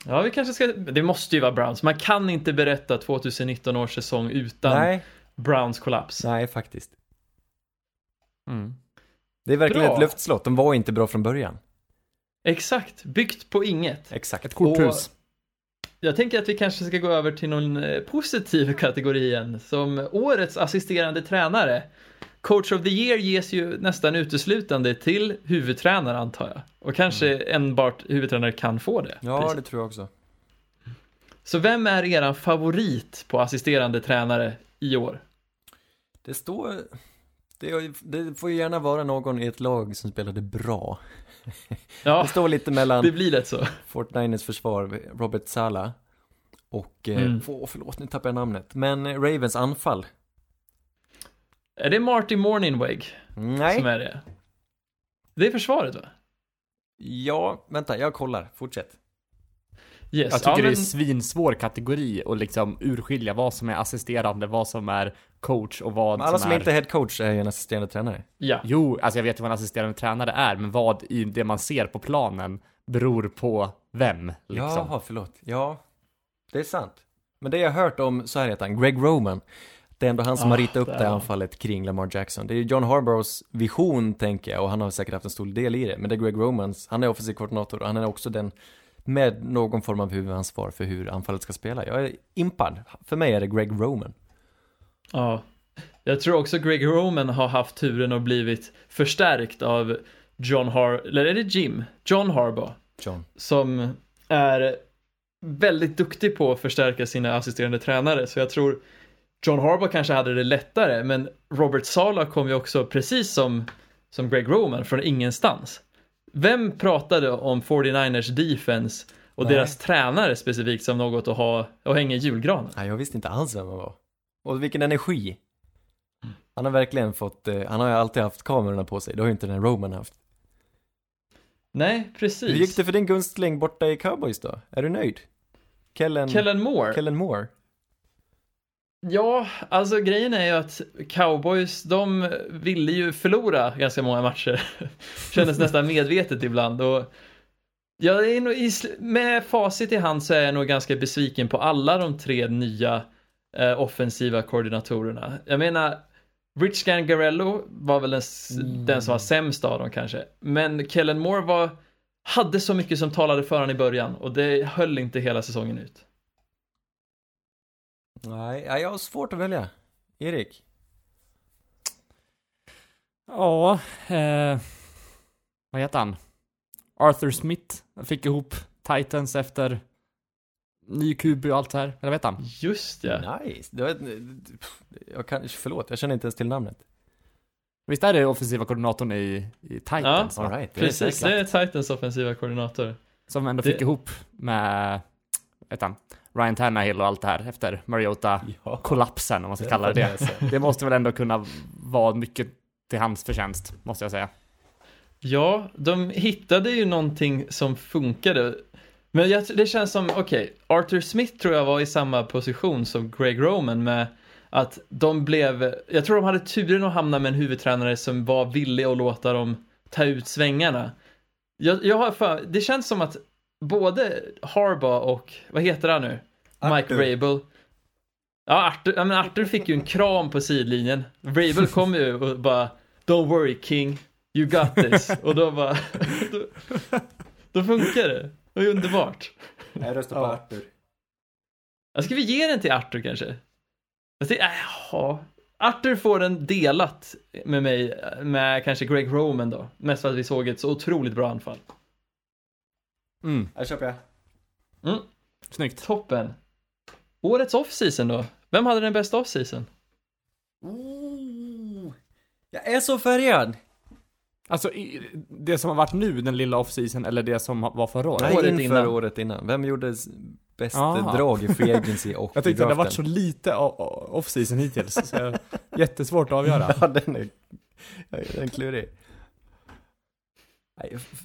Ja, vi kanske ska, det måste ju vara Browns. Man kan inte berätta 2019 års säsong utan Nej, Browns kollaps. nej faktiskt. Mm. Det är verkligen Bra. ett luftslott, de var inte bra från början. Exakt, byggt på inget. Exakt. Ett korthus. Jag tänker att vi kanske ska gå över till någon eh, positiv kategori igen, som årets assisterande tränare. Coach of the year ges ju nästan uteslutande till huvudtränare antar jag. Och kanske enbart huvudtränare kan få det. Ja, priset. det tror jag också. Så vem är eran favorit på assisterande tränare i år? Det står... Det, det får ju gärna vara någon i ett lag som spelade bra. Ja, Det står lite mellan det blir lätt så. Fortniners försvar, Robert Sala och, eh, Mm. få- förlåt nu tappar jag namnet, men eh, Ravens anfall. Är det Marty Morningweg Nej, som är det? Det är försvaret va? ja, vänta, jag kollar, fortsätt. Yes. Jag tycker ja, det är men, en svinsvår kategori att liksom urskilja vad som är assisterande, vad som är coach och vad Men alla som är... inte är head coach är ju en assisterande tränare. ja. Jo, alltså jag vet ju vad en assisterande tränare är, men vad i det man ser på planen beror på vem, liksom. Jaha, förlåt. Ja, det är sant. Men det jag har hört om, så här heter han, Greg Roman. Det är ändå han som Ah, har ritat upp det här anfallet kring Lamar Jackson. Det är ju John Harbaughs vision, tänker jag, och han har säkert haft en stor del i det. Men det är Greg Romans, han är offensiv koordinator och han är också den med någon form av huvudansvar för hur anfallet ska spela. Jag är impad. För mig är det Greg Roman. Ja. Jag tror också Greg Roman har haft turen och blivit förstärkt av John Har... Eller är det Jim? John Harbaugh. John. Som är väldigt duktig på att förstärka sina assisterande tränare. Så jag tror John Harbaugh kanske hade det lättare. Men Robert Sala kom ju också precis som, som Greg Roman från ingenstans. Vem pratade om 49ers defense och Nej. deras tränare specifikt som något att ha och hänga i julgranen? Nej, jag visste inte alls vem han var. Och vilken energi. Han har verkligen fått, eh, han har ju alltid haft kamerorna på sig. Det har ju inte den Roman haft. Nej, precis. Hur gick det för din gunstling borta i Cowboys då? Är du nöjd? Kellen, Kellen Moore? Kellen Moore? Ja, alltså grejen är ju att cowboys, de ville ju förlora ganska många matcher. Kändes nästan medvetet ibland och jag är nog med facit i hand så är jag nog ganska besviken på alla de tre nya eh, offensiva koordinatorerna. Jag menar, Rich Gangarello var väl den, s- den som var sämst av dem kanske. Men Kellen Moore var, hade så mycket som talade för honom i början och det höll inte hela säsongen ut. Nej, jag har svårt att välja. Erik? Ja, eh, vad heter han? Arthur Smith fick ihop Titans efter ny QB och allt så här. Eller vet han? Just ja. Nice. Det var jag kan, förlåt, jag känner inte ens till namnet. Visst är det offensiva koordinatorn i, i Titans? Ja, right, det är Precis, det är Titans offensiva koordinator. Som ändå Det- fick ihop med, vet han, Ryan Tannehill och allt det här efter Mariota-kollapsen, om man ska Det kalla det det. Det måste väl ändå kunna vara mycket till hans förtjänst, måste jag säga. Ja, de hittade ju någonting som funkade. Men jag, det känns som, okej, Arthur Smith tror jag var i samma position som Greg Roman med att de blev, jag tror de hade turen att hamna med en huvudtränare som var villig att låta dem ta ut svängarna. Jag, jag har för, det känns som att både Harbaugh och, vad heter han nu? Mike. Vrabel. Ja, Arthur, ja, men Arthur fick ju en kram på sidlinjen. Vrabel kom ju och bara Don't worry King, you got this. Och då bara, då, då funkar det. Det är underbart. Jag röstar på Ja. Arthur. Ja, Ska vi ge den till Arthur kanske? Jag tycker, äh, ja. Arthur får den delat med mig, med kanske Greg Roman då. Mest för att vi såg ett så otroligt bra anfall. Mm, Jag köper jag. Mm, snyggt. toppen. Årets offseason då? Vem hade den bästa offseason? Oh, jag är så färgad! Alltså, det som har varit nu, den lilla offseason, eller det som var förra året? Nej, Året inför innan. året innan. Vem gjorde bäst Aha. drag i free agency och Jag tyckte det har varit så lite offseason hittills, så jag, jättesvårt att avgöra. Ja, den är, den är klurig.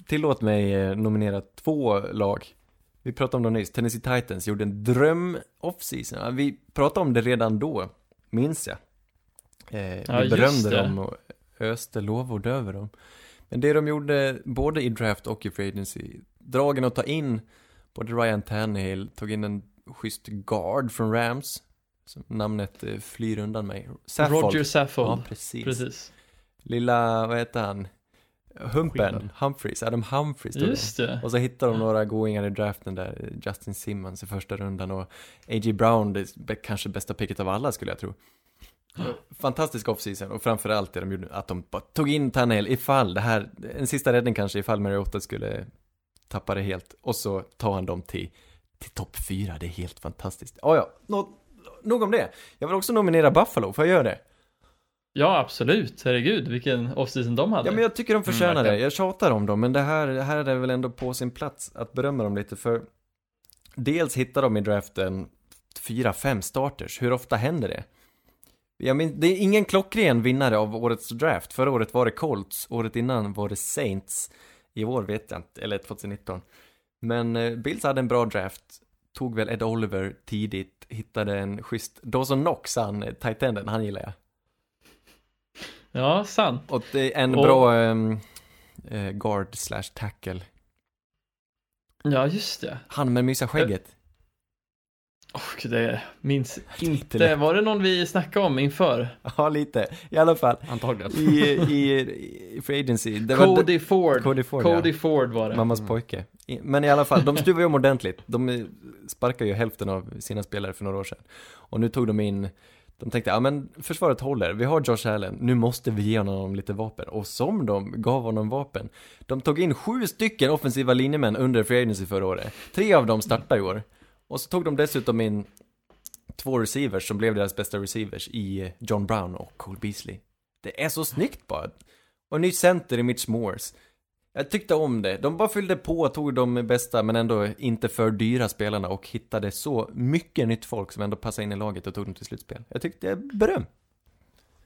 Tillåt mig eh, nominera två lag. Vi pratade om dem nyss. Tennessee Titans gjorde en dröm offseason. Vi pratade om det redan då, minns jag. Eh, Ja, vi berömde dem och öste lovord över dem. Men det de gjorde både i draft och i free agency, dragen att ta in både Ryan Tannehill, tog in en schysst guard från Rams, som namnet eh, flyr undan mig. Saffold. Roger Saffold. Ja, precis. Precis. Lilla, vad heter han? Humpen. Humphreys, Adam Humphreys. Just det. Och så hittar de några goingar i draften där, Justin Simmons i första rundan och A.J. Brown, det kanske bästa picket av alla skulle jag tro. Fantastisk offseason och framförallt det de gjorde, att de bara tog in Tannehill ifall det här, en sista räddning kanske ifall Mariota skulle tappa det helt. Och så tar han dem till, till topp fyra, det är helt fantastiskt. Oh, ja, Nå, nog om det. Jag vill också nominera Buffalo, får jag göra det? Ja, absolut. Herregud, vilken offseason de hade. Ja men jag tycker de förtjänar Mm, det, jag tjatar om dem, men det här, det här är det väl ändå på sin plats att berömma dem lite för Dels hittar de i draften fyra, fem starters, hur ofta händer det? Jag men, det är ingen klockren vinnare av årets draft, förra året var det Colts, året innan var det Saints, i år vet jag inte, eller 2019 Men eh, Bills hade en bra draft, tog väl Ed Oliver tidigt, hittade en schysst, Dawson Knox, han eh, tight enden, han gillar jag. Ja, sant. Och det är en Och- bra eh, guard slash tackle. Ja, just det. Han med mysiga skägget. Och det minns Lite inte. lätt. Var det någon vi snackade om inför? Ja, lite. I alla fall. Antagligen. I, i, i Free Agency. Det var Cody Ford. Cody Ford, Cody ja. Ford var det. Mammas pojke. I- Men i alla fall, de stuvar ju om ordentligt. De sparkade ju hälften av sina spelare för några år sedan. Och nu tog de in, de tänkte, ja men försvaret håller, vi har Josh Allen, nu måste vi ge honom lite vapen. Och som de gav honom vapen, de tog in sju stycken offensiva linjemän under Free Agency förra året. Tre av dem startar i år. Och så tog de dessutom in två receivers som blev deras bästa receivers i John Brown och Cole Beasley. Det är så snyggt bara. Och en ny center i Mitch Moores. Jag tyckte om det. De bara fyllde på, tog de bästa men ändå inte för dyra spelarna och hittade så mycket nytt folk som ändå passade in i laget och tog dem till slutspel. Jag tyckte beröm.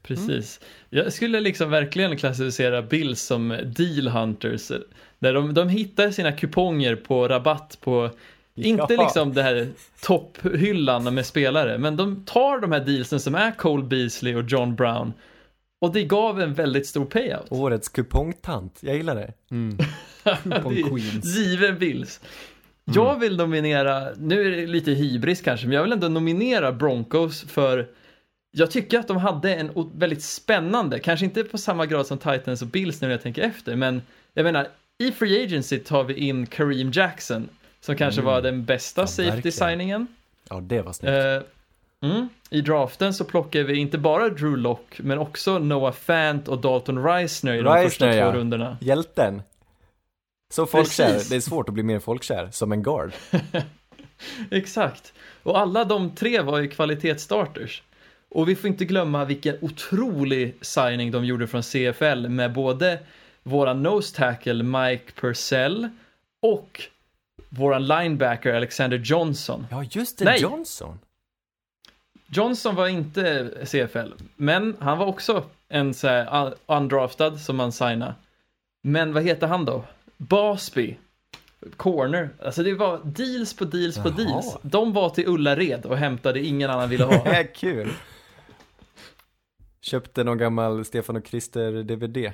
Precis. Jag skulle liksom verkligen klassificera Bills som deal hunters. Där de, de hittar sina kuponger på rabatt på, inte Ja. liksom det här topphyllan med spelare, men de tar de här dealsen som är Cole Beasley och John Brown och det gav en väldigt stor payout. Årets kupongtant, jag gillar det. Mm. Det är Queens. Given Bills. Jag vill nominera, nu är det lite hybris kanske, men jag vill ändå nominera Broncos för jag tycker att de hade en väldigt spännande, kanske inte på samma grad som Titans och Bills nu när jag tänker efter, men jag menar, i Free Agency tar vi in Kareem Jackson, som kanske Mm. var den bästa Ja, safety verkligen. signingen. Ja, det var snyggt. Mm. I draften så plockar vi inte bara Drew Lock men också Noah Fant och Dalton Reisner i de Reisner, första två ja. rundorna. Hjälten. Så folkkär, Precis. det är svårt att bli mer folkkär som en guard. Exakt. Och alla de tre var ju kvalitetsstarters. Och vi får inte glömma vilken otrolig signing de gjorde från CFL med både våran nose tackle Mike Purcell och våran linebacker Alexander Johnson. Ja, just det, Nej. Johnson. Johnson var inte CFL, men han var också en så här un- undraftad som man signade. Men vad heter han då? Basby. Corner. Alltså det var deals på deals på Jaha. deals. De var till Ullared och hämtade ingen annan ville ha. Kul. Köpte någon gammal Stefan och Krister-DVD.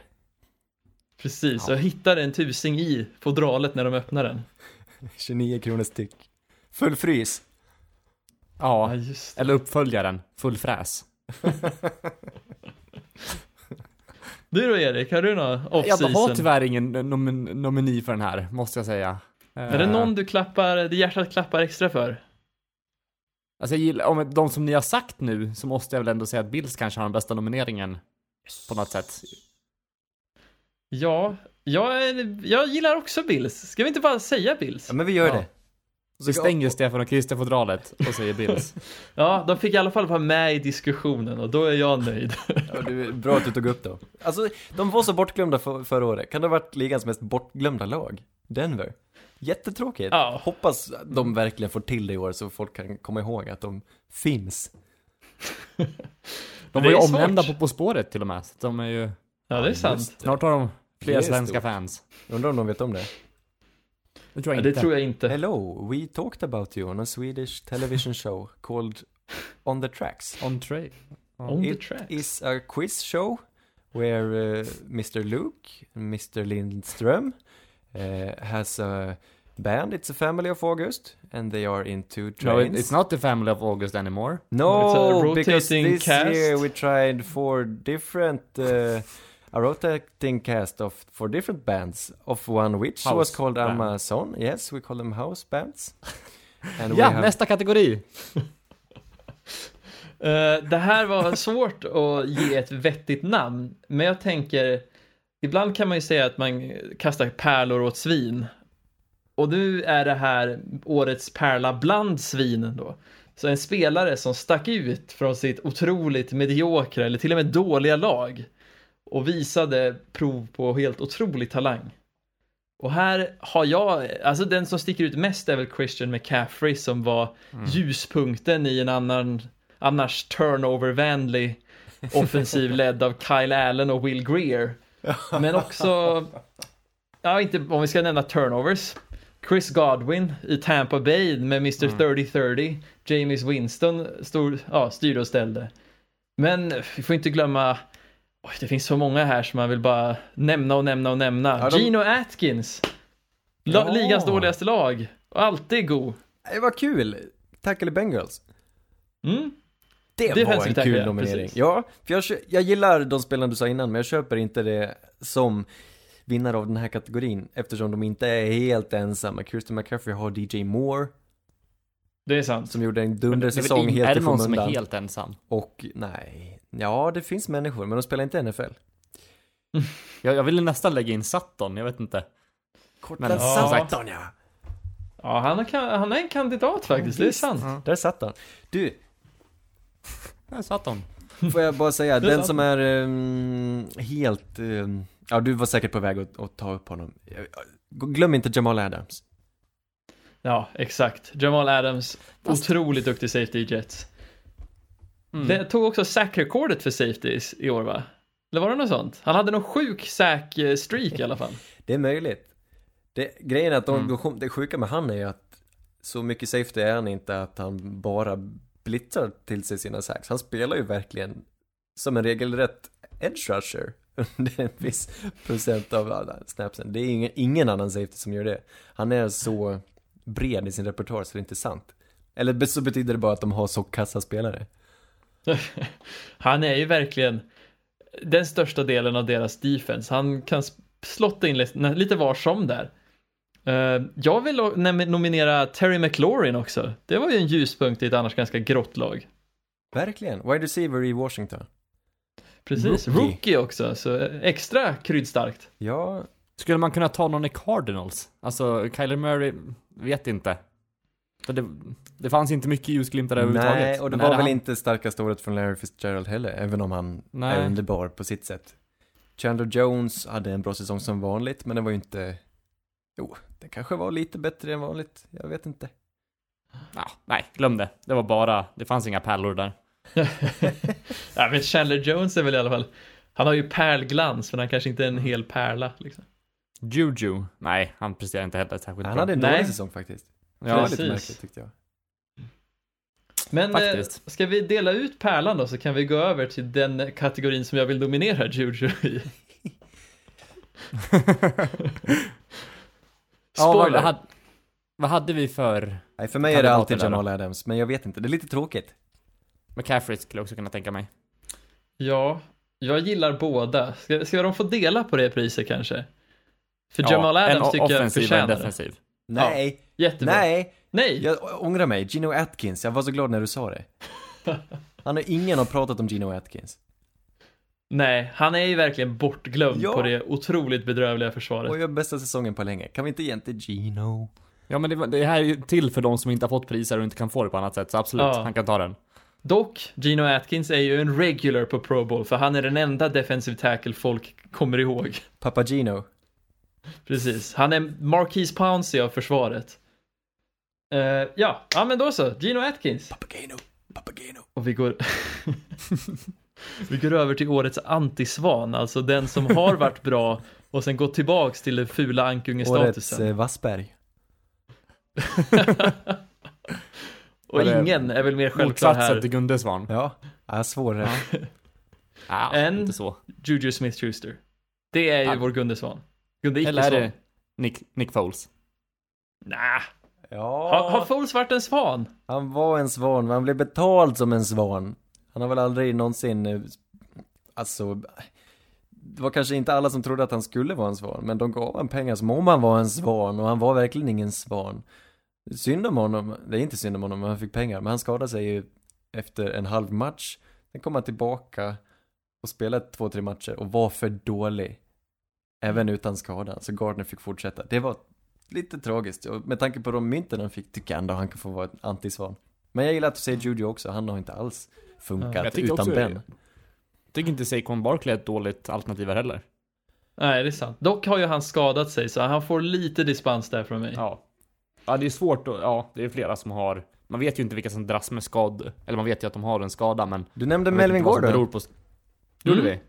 Precis, och hittade en tusing i fodralet när de öppnade den. 29 kronor styck. Full frys. Ja, just eller uppföljaren, full fräs. Du då Erik, har du några Jag har tyvärr ingen nomin- nomini för den här, måste jag säga. Är det någon du klappar, det hjärtat klappar extra för? Alltså jag gillar, om de som ni har sagt nu, så måste jag väl ändå säga att Bills kanske har den bästa nomineringen. På något sätt. Ja, jag, jag gillar också Bills. Ska vi inte bara säga Bills? Ja, men vi gör Ja. det. Vi stänger Stefan och Christer fodralet och säger Bills. Ja, de fick i alla fall vara med i diskussionen och då är jag nöjd. Ja, du, bra att du tog upp det. Alltså, de var så bortglömda för, förra året. Kan det ha varit ligans mest bortglömda lag? Denver. Jättetråkigt. Ja. Hoppas de verkligen får till det i år så folk kan komma ihåg att de finns. De Det var ju är omnämnda på På spåret till och med. Så de är ju, Ja, det är sant. snart har de Det fler är svenska stort. fans. Undrar om de vet om det. Det tror Ja, jag det inte. tror jag inte. Hello, we talked about you on a Swedish television show called On the Tracks. On trade. On the It tracks. is a quiz show where uh, Mr. Luke, Mr. Lindström, uh, has a band. It's a family of August, and they are into No, trains. it- it's not the family of August anymore. No, It's a because this year cast. we tried four different, uh, a rotating cast of four different bands, of one which House was called band. Amazon. Yes, we call them house bands. And Ja, have- nästa kategori! Eh, det här var svårt att ge ett vettigt namn, men jag tänker, ibland kan man ju säga att man kastar pärlor åt svin. Och nu är det här årets pärla bland svinen då. Så en spelare som stack ut från sitt otroligt mediokra eller till och med dåliga lag och visade prov på helt otrolig talang. Och här har jag, alltså den som sticker ut mest är väl Christian McCaffrey som var ljuspunkten i en annan, annars turnover-vänlig offensiv ledd av Kyle Allen och Will Greer. Men också, ja inte om vi ska nämna turnovers. Chris Godwin i Tampa Bay med Mr. Mm. 3030. James Winston stod, ja, styrde och ställde. Men vi får inte glömma, oj, det finns så många här som man vill bara nämna och nämna och nämna. Ja, de- Gino Atkins. La- Ja. Ligans dåligaste lag. Och alltid god. Det var kul! Tackle Bengals. Mm. Det Defensive var en kul nominering. precis. Ja, för jag, jag gillar de spelarna du sa innan, men jag köper inte det som vinnare av den här kategorin, eftersom de inte är helt ensamma. Kirsten McCaffrey har DJ Moore, Det är sant. som gjorde en det- det dundersäsong helt Är det i någon som är skymundan. helt ensam? Och nej, ja det finns människor, men de spelar inte NFL. Jag, jag ville nästan lägga in Sutton, jag vet inte. Men som satt sagt, han ja! Ja, han, är- han är en kandidat faktiskt, det är sant. Ja. Där satt han. Du, där satt de. får jag bara säga, den som är ehm, helt, ehm, ja du var säkert på väg att, att ta upp honom. Glöm inte Jamal Adams. Ja, exakt. Jamal Adams, Fast- otroligt duktig safety i Jets. Mm. Det tog också sack-rekordet för safeties i år va? Eller var det något sånt? Han hade någon sjuk sack-streak i alla fall. Det är möjligt. Det, grejen är att de, Mm. det sjuka med han är ju att så mycket safety är han inte att han bara blitzar till sig sina sacks. Han spelar ju verkligen som en regelrätt edge rusher under en viss procent av alla snapsen. Det är ingen, ingen annan safety som gör det. Han är så bred i sin repertoar så det är inte sant. Eller så betyder det bara att de har så kassa spelare. Han är ju verkligen den största delen av deras defense. Han kan slotta in lite- var som där. Eh, jag vill nominera Terry McLaurin också. Det var ju en ljuspunkt i ett annars ganska grått lag. Verkligen. Wide receiver i Washington. Precis, Rookie. rookie, också, så eh, extra kryddstarkt. Ja, Skulle man kunna ta någon i Cardinals? Alltså, Kyler Murray, vet inte. Det, det fanns inte mycket ljusglimtar överhuvudtaget. Nej, och det var väl han- inte starkaste året från Larry Fitzgerald heller, även om han Nej. är underbar på sitt sätt. Chandler Jones hade en bra säsong som vanligt, men det var ju inte... Jo, det kanske var lite bättre än vanligt, jag vet inte. Ja, nej, glöm det. Det var bara, det fanns inga pärlor där. ja, men Chandler Jones är väl i alla fall, han har ju pärlglans, men han kanske inte är en hel pärla. Liksom. Juju, nej, han presterar inte heller särskilt Han bra. hade en Nej. dålig säsong faktiskt. Ja, det var precis. lite märkligt tyckte jag. Men eh, Faktiskt. ska vi dela ut pärlan då, så kan vi gå över till den kategorin som jag vill dominera Juju i. ja, vad, Spoiler! vad, hade, vi för Nej, för mig är det alltid? Jamal Adams, men jag vet inte, det är lite tråkigt. McCaffrey skulle jag också kunna tänka mig. Ja, jag gillar båda. Ska, ska de få dela på det priset kanske? För Ja, Jamal Adams tycker jag offensiv och en förtjänar det. defensiv. Nej, Jättebra. nej, Nej! jag ångrar mig. Gino Atkins, jag var så glad när du sa det. Han har ingen har pratat om Gino Atkins. Nej, han är ju verkligen bortglömd Ja. på det otroligt bedrövliga försvaret. Och gör bästa säsongen på länge. Kan vi inte ge till Gino? Ja men det, var- det här är ju till för de som inte har fått priser och inte kan få det på annat sätt, så absolut, Ja. han kan ta den. Dock, Gino Atkins är ju en regular på Pro Bowl, för han är den enda defensive tackle folk kommer ihåg. Pappa Gino. Precis, han är Marquise Pouncey av försvaret. Eh, ja, ja men då så, Gino Atkins. Papageno, Papageno. Och vi går... vi går över till årets antisvan, alltså den som har varit bra och sen gått tillbaks till den fula Årets ankungestatusen. eh, Vassberg. och Eller ingen är väl mer självklar här. till Gunde Svan. Ja, ja svårare. Ja, En- inte så. Juju Smith-Schuster. Det är ju Ja. vår Gunde Svan. Gunde Eller är det Nick, Nick Foles? Nah. Ja, Har, har Foles varit en svan? han var en svan, men han blev betald som en svan. Han har väl aldrig någonsin, eh, alltså, det var kanske inte alla som trodde att han skulle vara en svan, men de gav honom pengar som om han var en svan, och han var verkligen ingen svan. Synd om honom, det är inte synd om honom, han fick pengar, men han skadade sig ju efter en halv match. Sen kom han tillbaka och spelade två, tre matcher och var för dålig. Även utan skada, så Gardner fick fortsätta. Det var lite tragiskt, och med tanke på de mynten han fick tycker jag ändå han kan få vara en antisvan. Men jag gillar att du säger Judy också, han har inte alls funkat utan också- Ben. Jag tycker inte Saquon Barkley är ett dåligt alternativ heller. Nej, det är sant. Dock har ju han skadat sig, så han får lite dispens där från mig. Ja. Ja, det är svårt att, ja, det är flera som har, man vet ju inte vilka som dras med skad, eller man vet ju att de har en skada men Du nämnde Melvin Gordon. beror på. Gjorde Mm. vi?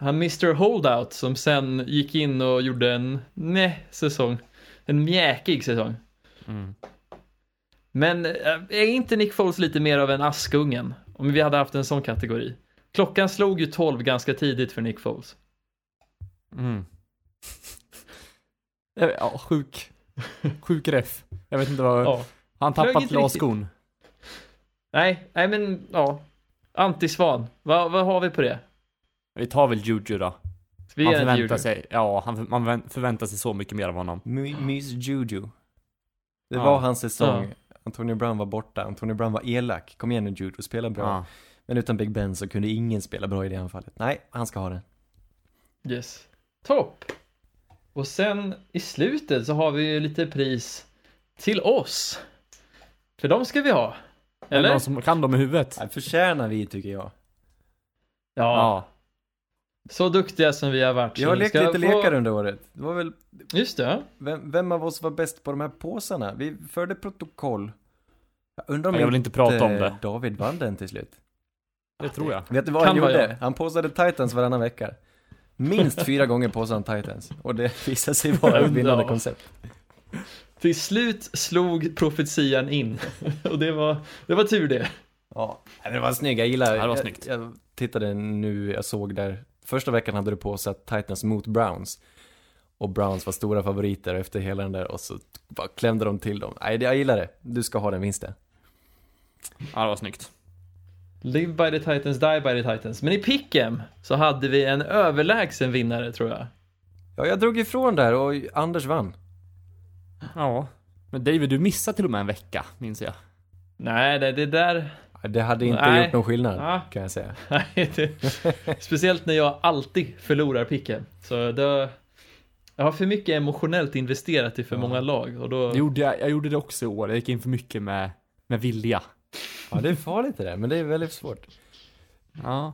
Han Mr Holdout som sen gick in och gjorde en nej säsong. en mjäkig säsong. Mm. Men äh, är inte Nick Foles lite mer av en Askungen? Om vi hade haft en sån kategori. Klockan slog ju 12 ganska tidigt för Nick Foles. Mm. Eh, Ja, sjuk. Sjuk ref. Jag vet inte vad... Ja. Han tappat glasskon. Nej, nej men ja. Antisvan. Vad, vad har vi på det? Vi tar väl Juju då. Vi en förväntar Juju. sig, ja, han, man förvän- förväntar sig så mycket mer av honom. My, Mys Juju. Det Ja. var hans säsong. Antonio Brown var borta, Antonio Brown var elak. Kom igen nu Juju, spela bra. Ja. Men utan Big Ben så kunde ingen spela bra i det anfallet. Nej, han ska ha den. Yes. Topp. Och sen i slutet så har vi ju lite pris till oss. För de ska vi ha. Eller? någon som kan dem i huvudet? Det förtjänar vi tycker jag. Ja, Ja. Så duktiga som vi har varit. Vi har lekt ska lite få- lekar under året. Det var väl, Just det. vem, vem av oss var bäst på de här påsarna? Vi förde protokoll. Jag undrar om Jag vill inte prata om det. David vann den till slut. Det tror jag. Vet du vad Kan han gjorde? jag. Han påsade Titans varannan vecka. Minst fyra gånger påsade han Titans. Och det visade sig vara ett vinnande koncept. Till slut slog profetian in. Och det var, det var tur det. Ja, men det var snyggt. Jag gillar det var jag, snyggt. Jag tittade nu, jag såg där. Första veckan hade du påsatt Titans mot Browns. Och Browns var stora favoriter efter hela den där och så bara klämde de till dem. Nej, jag gillar det. Du ska ha den vinsten. Ja, det var snyggt. Live by the Titans, die by the Titans. Men i Pick'em så hade vi en överlägsen vinnare tror jag. Ja, jag drog ifrån där och Anders vann. Ja. Men David, du missade till och med en vecka, minns jag. Nej, det, det där... Det hade inte Nej. gjort någon skillnad, Ja. kan jag säga. Nej, det, speciellt när jag alltid förlorar Pick'em. Så det, jag har för mycket emotionellt investerat i för många lag och då... Det gjorde jag, jag gjorde det också i år. Jag gick in för mycket med, med vilja. Ja, det är farligt det där, men det är väldigt svårt. Ja.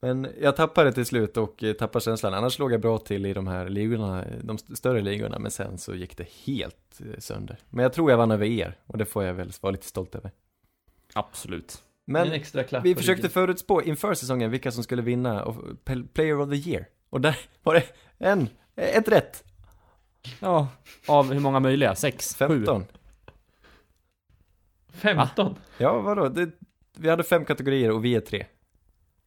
Men jag tappade till slut och eh, tappade känslan. Annars låg jag bra till i de här ligorna, de st- större ligorna, men sen så gick det helt eh, sönder. Men jag tror jag vann över er, och det får jag väl vara lite stolt över. Absolut. en Men extra klapp vi försökte ryggen. förutspå inför säsongen vilka som skulle vinna och Player of the Year. Och där var det en, ett rätt. Ja. Av hur många möjliga? Sex? Sju? 15. 15? Ja, vadå? Det, vi hade fem kategorier och vi är tre.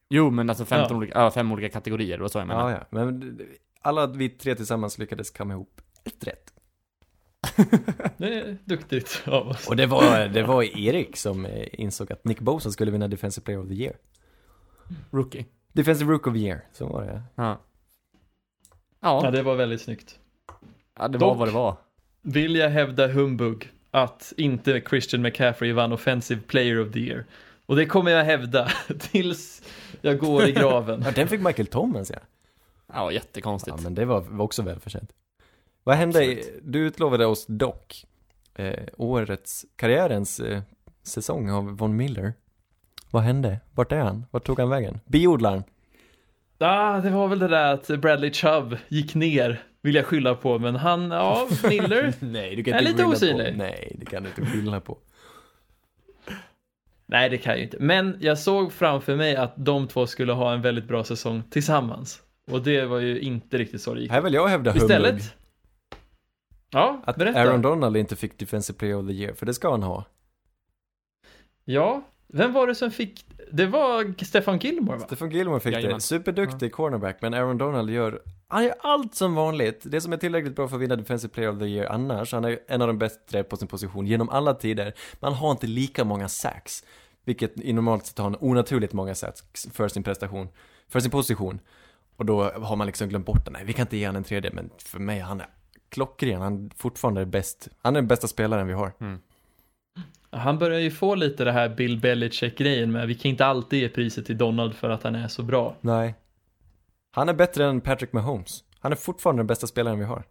Jo, men alltså 15 Ja. olika, ja, fem olika kategorier, det var så jag menade. Ja, ja. Men alla vi tre tillsammans lyckades kamma ihop ett rätt. Det är duktigt av oss. Och det var, det var Erik som eh, insåg att Nick Bosa skulle vinna Defensive Player of the Year. Rookie. Defensive Rook of the Year, så var det. Ja. Ja, Ja, det var väldigt snyggt. ja det var Dock- vad det var. Vill jag hävda humbug att inte Christian McCaffrey vann Offensive Player of the Year. Och det kommer jag hävda tills jag går i graven. Ja, den fick Michael Thomas ja. Ja, jättekonstigt. Ja, men det var, var också välförtjänt. Vad hände? Absolut. Du utlovade oss dock eh, årets, karriärens eh, säsong av Von Miller. Vad hände? Vart är han? Vart tog han vägen? Biodlaren. Ah, det var väl det där att Bradley Chubb gick ner, vill jag skylla på, men han, ja, Miller. Nej, du kan Är inte lite osynlig. på. Nej, det kan du inte skylla på. Nej, det kan jag ju inte. Men jag såg framför mig att de två skulle ha en väldigt bra säsong tillsammans. Och det var ju inte riktigt så det gick. Här vill jag hävda humbug. Ja, Att berätta. Aaron Donald inte fick Defensive Player of the Year, för det ska han ha. Ja, vem var det som fick? Det var Stefan Gilmore va? Stefan Gilmore fick Jajamän. det. Superduktig cornerback, men Aaron Donald gör, han gör allt som vanligt. Det som är tillräckligt bra för att vinna Defensive Player of the Year annars. Han är en av de bättre på sin position genom alla tider. Man har inte lika många sacks, vilket i normalt sett har han onaturligt många sacks för sin prestation, för sin position. Och då har man liksom glömt bort det. Nej, vi kan inte ge han en tredje, men för mig, han är klockren. Han är fortfarande bäst. Han är den bästa spelaren vi har. Han börjar ju få lite det här Bill Belichick-grejen med vi kan inte alltid ge priset till Donald för att han är så bra. Nej. Han är bättre än Patrick Mahomes. Han är fortfarande den bästa spelaren vi har.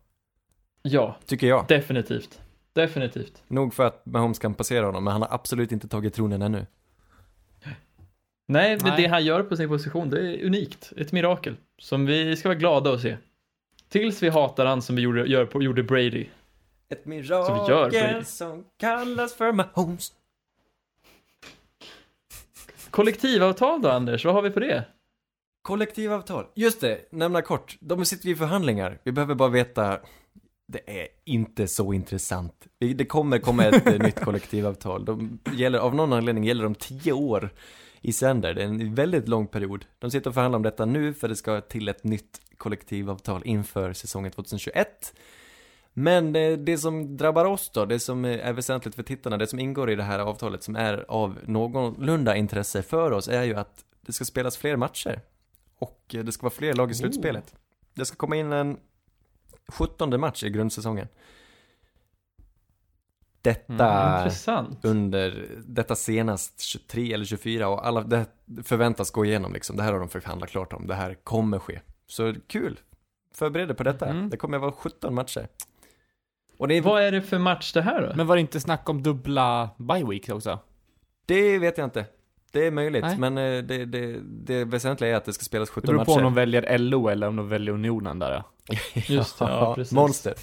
Ja, Tycker jag. definitivt. Definitivt. Nog för att Mahomes kan passera honom, men han har absolut inte tagit tronen ännu. Nej, men Nej. det han gör på sin position, det är unikt. Ett mirakel. Som vi ska vara glada att se. Tills vi hatar han som vi gjorde, gör på, gjorde Brady. Ett vi mirakel Brady. som kallas för Mahomes. Kollektivavtal då Anders, vad har vi på det? Kollektivavtal. Just det, nämna kort. De sitter ju i förhandlingar. Vi behöver bara veta det är inte så intressant. Det det kommer komma ett eh, nytt kollektivavtal. De gäller, av någon anledning gäller de tio år i sänder. Det är en väldigt lång period. De sitter och förhandlar om detta nu för det ska till ett nytt kollektivavtal inför säsongen 2021. Men det, som drabbar oss då, det som är väsentligt för tittarna, det som ingår i det här avtalet som är av någorlunda intresse för oss är ju att det ska spelas fler matcher. Och det ska vara fler lag i slutspelet. Det ska komma in en 17 match i grundsäsongen. Detta Intressant. under, detta senast 23 eller 24 och alla, det förväntas gå igenom liksom. Det här har de förhandlat klart om, det här kommer ske. Så kul! Förbered dig på detta. Mm. Det kommer att vara 17 matcher. Och det, är, Vad är det för match det här då? Men var det inte snack om dubbla bye weeks också? det vet jag inte. Det är möjligt, Nej. men eh, det, det, det väsentliga är att det ska spelas Det 17 beror matcher. på om de väljer LO eller om de väljer Unionen där. ja. Just det, ja, precis. Monster.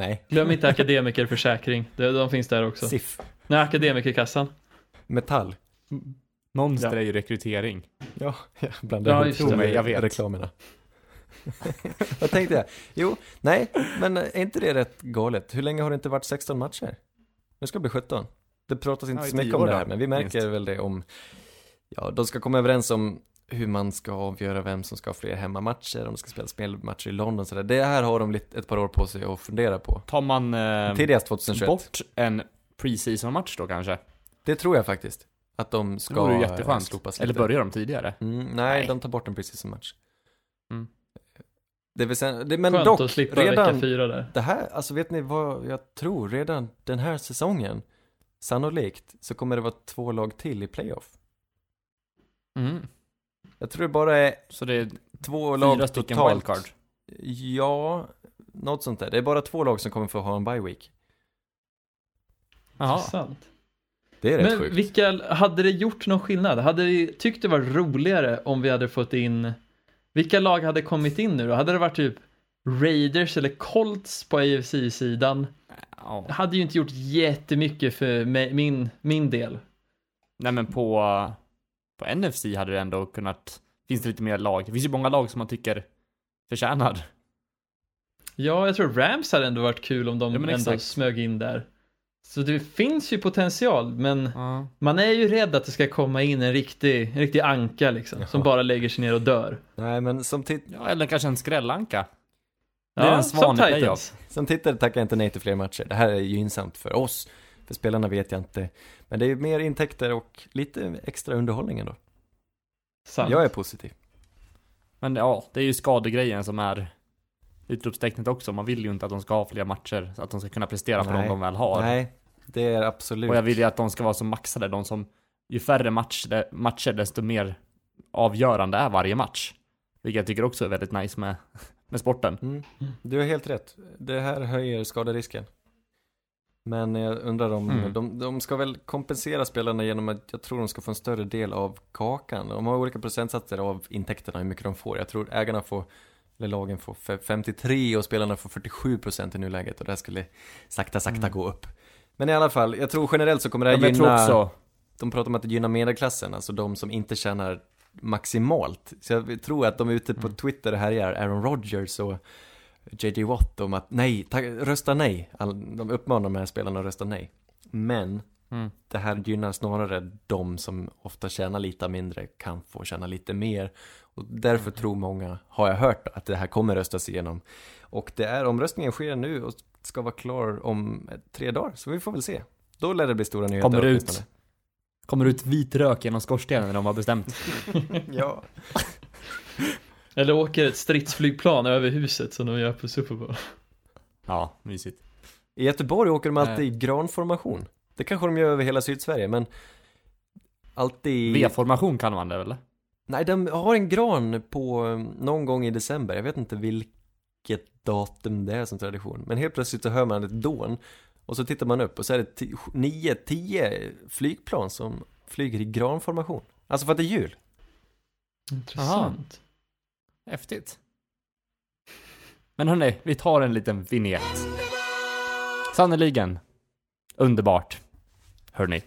Nej. Glöm inte akademikerförsäkring. De, de finns där också. SIF. Nej, akademikerkassan. Metall. Monster Ja. är ju rekrytering. Ja, jag blandar Ja, ihop just mig, jag vet. reklamerna. Vad tänkte jag? Jo, nej, men är inte det rätt galet? Hur länge har det inte varit 16 matcher? Nu ska det bli 17. Det pratas inte Ja, så mycket om det här, men vi märker minst. väl det om, ja, de ska komma överens om hur man ska avgöra vem som ska ha fler hemmamatcher, om det ska spelas mer matcher i London och sådär. Det här har de lite, ett par år på sig att fundera på. Tar man eh, Tidigast 2021. bort en preseason-match då kanske? Det tror jag faktiskt. Att de Det ska vore ju eh, jätteskönt. slopas Eller lite. börjar de tidigare? Mm, nej, Nej. de tar bort en preseason match. Mm. Det är väsent... det, men Skönt dock, att slippa redan vecka fyra där. det här, alltså vet ni vad jag tror? Redan den här säsongen, sannolikt, så kommer det vara två lag till i playoff. Mm. Jag tror det bara är Så det är två lag fyra stycken totalt. wildcard? Ja, något sånt där. Det är bara två lag som kommer få ha en bye week. Jaha. Intressant. Det är rätt Men sjukt. vilka, hade det gjort någon skillnad? Hade vi tyckt det var roligare om vi hade fått in, vilka lag hade kommit in nu då? Hade det varit typ Raiders eller Colts på AFC-sidan? Ja. Det hade ju inte gjort jättemycket för mig, min, min del. Nej men på, på NFC hade det ändå kunnat, finns det lite mer lag. Det finns ju många lag som man tycker förtjänar. Ja, jag tror Rams hade ändå varit kul om de Ja, ändå exakt. smög in där. Så det finns ju potential, men Ja. man är ju rädd att det ska komma in en riktig, en riktig anka liksom, som bara lägger sig ner och dör. Nej, men som, tit- ja, eller kanske en skrällanka. Det är en som svan i Titans. som tittare tackar jag inte nej till fler matcher. Det här är gynnsamt för oss. För spelarna vet jag inte. Men det är mer intäkter och lite extra underhållning ändå. Sant. Jag är positiv. Men ja, det är ju skadegrejen som är utropstecknet också. Man vill ju inte att de ska ha fler matcher, så att de ska kunna prestera för Nej. de de väl har. Nej, det är absolut. Och jag vill ju att de ska vara så maxade, de som, ju färre match, matcher desto mer avgörande är varje match. Vilket jag tycker också är väldigt nice med, med sporten. Mm. Du har helt rätt. Det här höjer skaderisken. Men jag undrar om, Mm. de, de ska väl kompensera spelarna genom att jag tror de ska få en större del av kakan. De har olika procentsatser av intäkterna, hur mycket de får. Jag tror ägarna får, eller lagen får fe- 53 och spelarna får 47 procent i nuläget och det här skulle sakta, sakta Mm. gå upp. Men i alla fall, jag tror generellt så kommer det Ja, här tror gynna, också, de pratar om att det gynnar medelklassen, alltså de som inte tjänar maximalt. Så jag tror att de är ute på Mm. Twitter och härjar, Aaron Rodgers och JJ Watt om att nej, ta, rösta nej. All, de uppmanar de här spelarna att rösta nej. Men mm, det här gynnar snarare de som ofta tjänar lite mindre kan få tjäna lite mer. Och därför tror många, har jag hört, att det här kommer röstas igenom. Och det är, omröstningen sker nu och ska vara klar om tre dagar, så vi får väl se. Då lär det bli stora nyheter Kommer ut. kommer ut vit rök genom skorstenen när de har bestämt. Ja. Eller åker ett stridsflygplan över huset som de gör på Super Bowl. Ja, mysigt. I Göteborg åker de alltid i Nej. granformation. Det kanske de gör över hela Sydsverige, men alltid... V-formation kan man det eller? Nej, de har en gran på um, någon gång i december. Jag vet inte vilket datum det är som tradition. Men helt plötsligt så hör man ett dån. Och så tittar man upp och så är det ti- nio, tio flygplan som flyger i granformation. Alltså för att det är jul. Intressant. Häftigt. Men hörni, vi tar en liten vignett. Sannerligen. Underbart. Hörni. Vet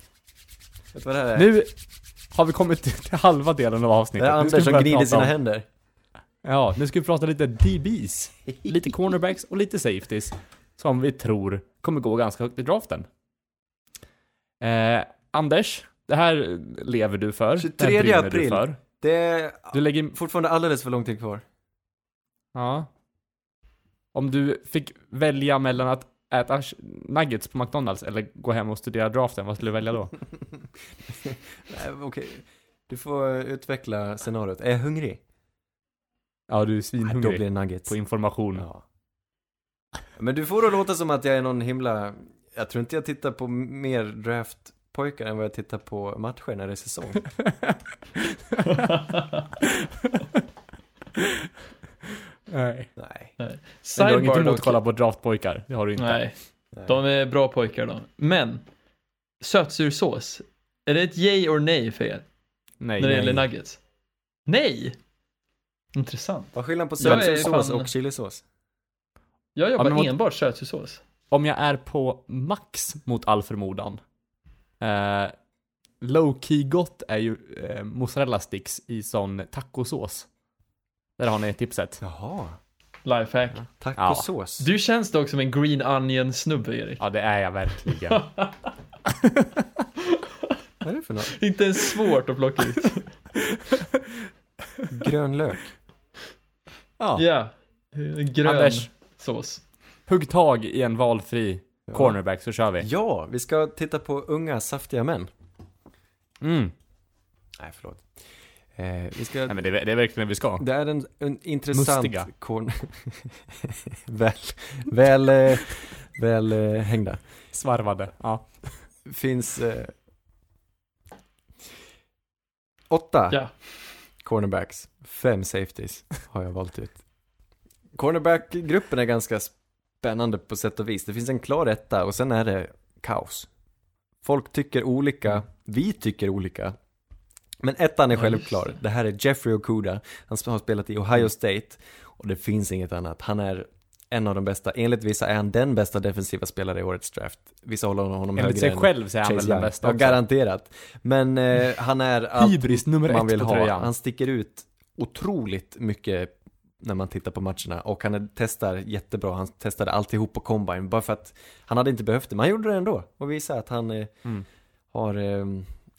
du vad det här är? Nu har vi kommit till halva delen av det avsnittet. är Nu ska Anders som gnider sina om- händer. Ja, nu ska vi prata lite DBs. Lite cornerbacks och lite safeties. som vi tror kommer gå ganska högt i draften. Eh, Anders, det här lever du för. 23 det här brinner Du, april. för. Det är du lägger, fortfarande alldeles för lång tid kvar. ja. Om du fick välja mellan att äta nuggets på McDonalds eller gå hem och studera draften, vad skulle du välja då? Nej, Okej, du får utveckla scenariot. Är jag hungrig? Ja, du är Nej, Då svinhungrig blir det nuggets. på information. Ja. Men du får då låta som att jag är någon himla, jag tror inte jag tittar på mer draftpojkar än vad jag tittar på matcher när det är säsong. Nej. Nej. Men du har inget emot att kolla på draftpojkar? Det har du inte. Nej, Nej. de är bra pojkar de. Men, sötsursås. Är det ett yay or nej för er? Nej. när det nej. gäller nuggets? Nej! Intressant. Vad är skillnaden på sötsursås fan- och chilisås? Jag jobbar vad- enbart sötsursås. Om jag är på max mot all förmodan. Eh, low key gott är ju eh, mozzarella sticks i sån tacosås. Där har ni tipset. Jaha. Lifehack. Tacosås. Du känns dock som en green onion snubbe Erik. Ja, det är jag verkligen. Vad är det för något? Inte ens svårt att plocka ut. Grön lök. Ja. Ja, grön Anders. sås. Hugg tag i en valfri cornerback så kör vi. Ja, vi ska titta på unga saftiga män. Mm. Nej, förlåt. Eh, vi ska... Nej men det är, det är verkligen det vi ska. Det är en, en intressant Mustiga. korn... väl, väl, eh, väl eh, hängda. Svarvade. Ja. Finns eh, åtta Ja. cornerbacks, fem safeties har jag valt ut. Cornerback-gruppen är ganska spännande på sätt och vis. Det finns en klar etta och sen är det kaos. Folk tycker olika, vi tycker olika. Men ettan är självklar. Det här är Jeffrey Okuda. Han har spelat i Ohio State och det finns inget annat. Han är en av de bästa. Enligt vissa är han den bästa defensiva spelare i årets draft. Vissa håller honom Enligt högre sig än själv så är han väl den bästa Ja, också. garanterat. Men eh, han är allt nummer man vill ha. Han sticker ut otroligt mycket när man tittar på matcherna och han testar jättebra. Han testade alltihop på combine bara för att han hade inte behövt det, men han gjorde det ändå och visade att han eh, Mm. har eh,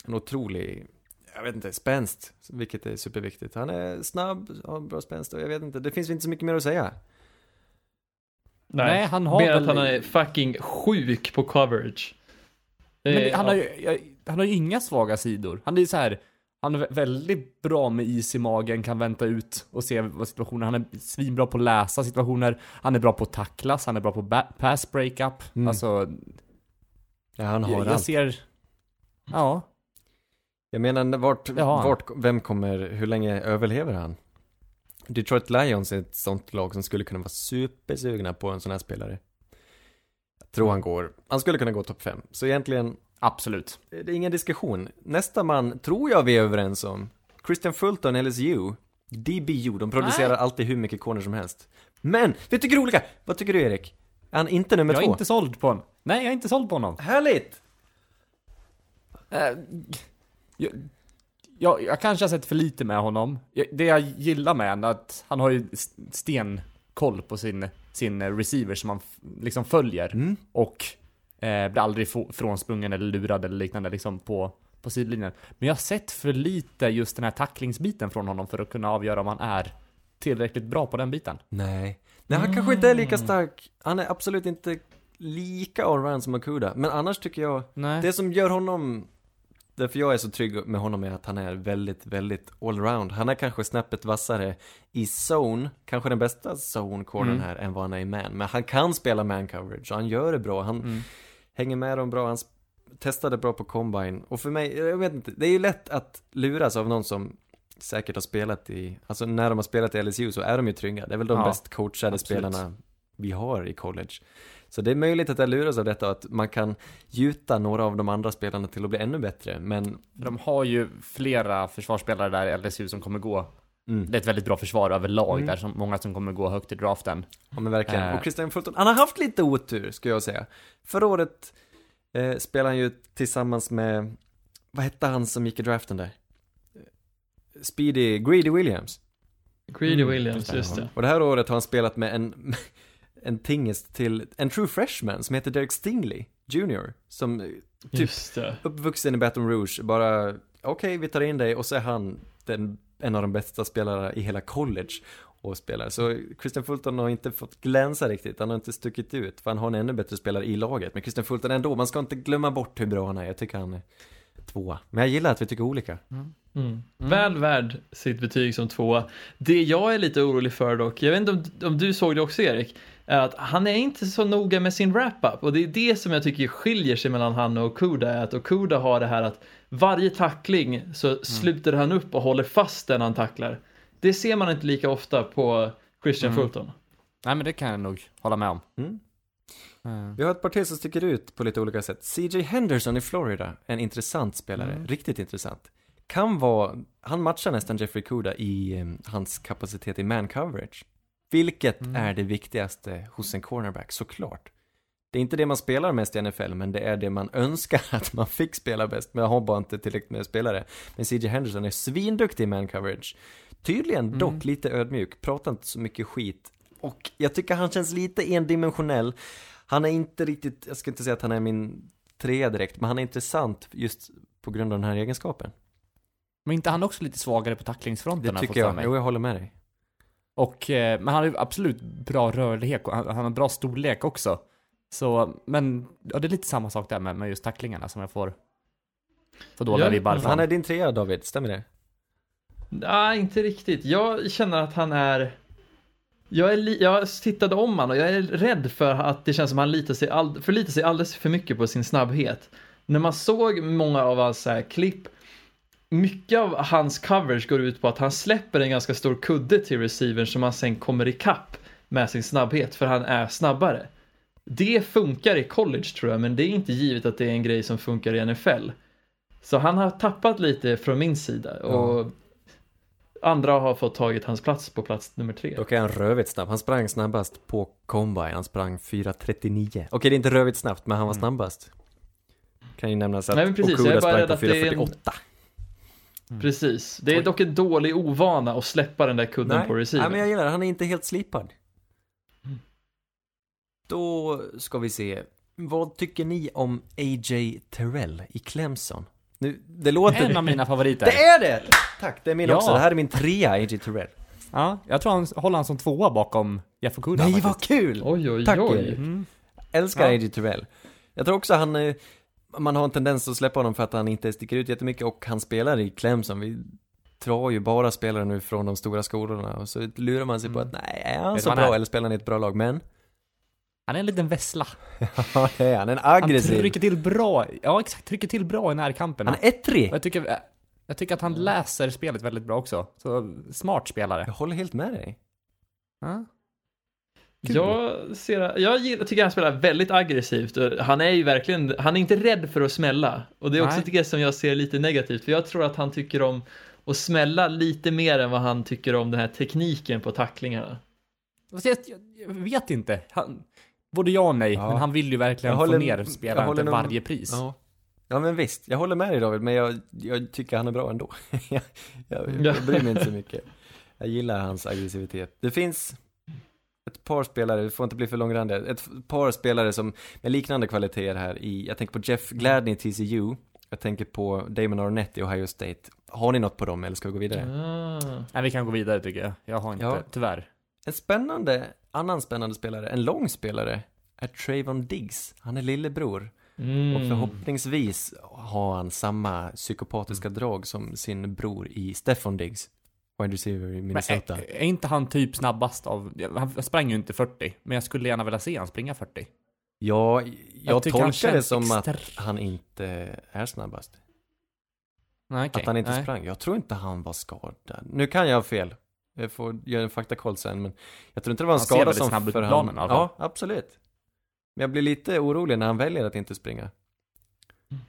en otrolig jag vet inte, spänst, vilket är superviktigt. Han är snabb, har bra spänst och jag vet inte, det finns inte så mycket mer att säga. Nej, Nej, han har Mer väl- att han är fucking sjuk på coverage. Men det, Eh, han, ja. har ju, han har ju inga svaga sidor. Han är så här. Han är vä- väldigt bra med is i magen, kan vänta ut och se vad situationen, han är svinbra på att läsa situationer, han är bra på att tacklas, han är bra på pass breakup, Mm. alltså, Ja, han har jag, jag allt. ser, ja, Jag menar, vart, vart, vem kommer, hur länge överlever han? Detroit Lions är ett sånt lag som skulle kunna vara supersugna på en sån här spelare. Jag tror han går, han skulle kunna gå topp 5. Så egentligen, absolut. det är ingen diskussion. Nästa man tror jag vi är överens om. Christian Fulton, LSU. DBU, de producerar Nej. alltid hur mycket corner som helst. Men, vi tycker olika! Vad tycker du Erik? Är han inte nummer Jag är två? inte såld på honom. Nej, jag är inte såld på honom. Härligt! Eh, jag, jag, jag kanske har sett för lite med honom. Jag- Det jag gillar med honom är att han har ju stenkoll på sin, sin eh, receiver som han liksom följer. Mm. Och eh, blir aldrig frånsprungen eller lurad eller liknande liksom på, på sidlinjen. Men jag har sett för lite just den här tacklingsbiten från honom för att kunna avgöra om han är tillräckligt bra på den biten. Nej. Nej, han kanske inte är lika stark. Han är absolut inte lika allround som Akuda. Men annars tycker jag, Nej. det som gör honom, därför jag är så trygg med honom är att han är väldigt, väldigt allround. Han är kanske snäppet vassare i zone, kanske den bästa zone-cornern Mm. här än vad han är i man. Men han kan spela man coverage och han gör det bra. Han Mm. Hänger med dem bra, han testade bra på combine. Och för mig, jag vet inte, det är ju lätt att luras av någon som säkert har spelat i, alltså när de har spelat i LSU så är de ju trygga. Det är väl de Ja, bäst coachade absolut. spelarna vi har i college. Så det är möjligt att jag luras av detta och att man kan gjuta några av de andra spelarna till att bli ännu bättre. Men, De har ju flera försvarsspelare där i LSU som kommer gå. Mm, Det är ett väldigt bra försvar överlag Mm. där, som många som kommer gå högt i draften. ja men verkligen. Eh. Och Christian Fulton, han har haft lite otur ska jag säga. Förra året eh, spelade han ju tillsammans med, vad hette han som gick i draften där? Speedy, Greedy Williams. Greedy Mm, Williams, just det. Och det här året har han spelat med en en tingest till en true freshman som heter Derek Stingley Jr. Som eh, typ uppvuxen i Baton Rouge, bara okej vi tar in dig och så är han den, en av de bästa spelarna i hela college och spelar. Så Christian Fulton har inte fått glänsa riktigt, han har inte stuckit ut, för han har en ännu bättre spelare i laget. Men Christian Fulton ändå, man ska inte glömma bort hur bra han är, jag tycker han är tvåa. Men jag gillar att vi tycker olika. Mm. Väl värd sitt betyg som tvåa. Det jag är lite orolig för dock, jag vet inte om, om du såg det också Erik, att han är inte så noga med sin wrap-up och det är det som jag tycker skiljer sig mellan han och Okuda, är att Okuda har det här att varje tackling så sluter han upp och håller fast den han tacklar. Det ser man inte lika ofta på Christian Mm. Fulton. Nej men det kan jag nog hålla med om. Mm. Eh, Vi har ett par till som sticker ut på lite olika sätt. CJ Henderson i Florida, en intressant spelare, Mm. riktigt intressant. Kan vara, han matchar nästan Jeffrey Kuda i eh, hans kapacitet i man coverage. Vilket Mm. är det viktigaste hos en cornerback, såklart. Det är inte det man spelar mest i NFL, men det är det man önskar att man fick spela bäst, men jag har bara inte tillräckligt med spelare. Men CJ Henderson är svinduktig i man coverage. Tydligen Mm. dock lite ödmjuk, pratar inte så mycket skit. Och jag tycker han känns lite endimensionell. Han är inte riktigt, jag ska inte säga att han är min trea direkt, men han är intressant just på grund av den här egenskapen. Men inte han också lite svagare på tacklingsfronten? Det tycker jag, jo jag håller med dig. Och, eh, men han har ju absolut bra rörlighet och han, han har bra storlek också. Så, men ja, det är lite samma sak där med, med just tacklingarna som jag får, får dåliga Ja, vibbar från. Han är din trea David, stämmer det? Nej, inte riktigt. Jag känner att han är... Jag, är li... jag tittade om han och jag är rädd för att det känns som att han litar sig all... förlitar sig alldeles för mycket på sin snabbhet. När man såg många av hans så här, klipp, mycket av hans covers går ut på att han släpper en ganska stor kudde till receivern som han sen kommer ikapp med sin snabbhet för han är snabbare. Det funkar i college tror jag men det är inte givet att det är en grej som funkar i NFL. Så han har tappat lite från min sida och ja. andra har fått tagit hans plats på plats nummer tre. Dock är han rövigt snabb. Han sprang snabbast på combine. Han sprang 4.39. Okej, det är inte rövigt snabbt men han var mm. snabbast. Kan ju nämnas att Nej, Okuda sprang på 4.48. Mm. Precis. Det är dock en dålig ovana att släppa den där kudden Nej. på receiven. Nej, men jag gillar det. Han är inte helt slipad. Mm. Då ska vi se. Vad tycker ni om AJ Terrell i Clemson? Nu, det låter... En av mina favoriter. Det är det! Tack, det är min ja. också. Det här är min trea, AJ Terrell. Ja, jag tror han håller han som tvåa bakom Jeff Okuda. Nej, faktiskt. vad kul! Oj, oj, Tack, oj. Mm. Älskar ja. AJ Terrell. Jag tror också han är man har en tendens att släppa honom för att han inte sticker ut jättemycket och han spelar i Clemson. Vi drar ju bara spelare nu från de stora skolorna och så lurar man sig på att nej, är han så bra han är? eller spelar han i ett bra lag? Men, Han är en liten vessla. ja det är han, en Han aggressiv. trycker till bra, ja exakt, trycker till bra i närkamperna. Han är ettrig! Jag tycker, jag tycker att han läser spelet väldigt bra också. Så smart spelare. Jag håller helt med dig. Ja. Kul. Jag, ser, jag gillar, tycker han spelar väldigt aggressivt. Han är ju verkligen, han är inte rädd för att smälla. Och det är också Nej. det som jag ser lite negativt. För jag tror att han tycker om att smälla lite mer än vad han tycker om den här tekniken på tacklingarna. Jag, jag, jag vet inte. Han, både ja och nej, Ja. men han vill ju verkligen håller- få ner spelaren till varje pris. Ja. Ja men visst, jag håller med dig David, men jag, jag tycker han är bra ändå. jag, jag, jag bryr mig inte så mycket. Jag gillar hans aggressivitet. Det finns ett par spelare, det får inte bli för långrandiga, ett par spelare som med liknande kvaliteter här i, jag tänker på Jeff Gladney i TCU, jag tänker på Damon Arnett i Ohio State. Har ni något på dem eller ska vi gå vidare? Ah. Nej, vi kan gå vidare tycker jag. Jag har inte, Ja. tyvärr. En spännande, annan spännande spelare, en lång spelare, är Trayvon Diggs. Han är lillebror. Mm. Och förhoppningsvis har han samma psykopatiska drag som sin bror i Stefan Diggs. Wide receiver i Men Minnesota. är, är inte han typ snabbast av, han sprang ju inte 40, men jag skulle gärna vilja se han springa 40. Ja, jag, Jag han tolkar det som extra- att han inte är snabbast. Nej, okej. Att han inte Nej. sprang. Jag tror inte han var skadad. Nu kan jag ha fel. Jag får göra en faktakoll sen, men jag tror inte det var en Han skada som snabb för han... planen alla fall. Ja, absolut. Men jag blir lite orolig när han väljer att inte springa.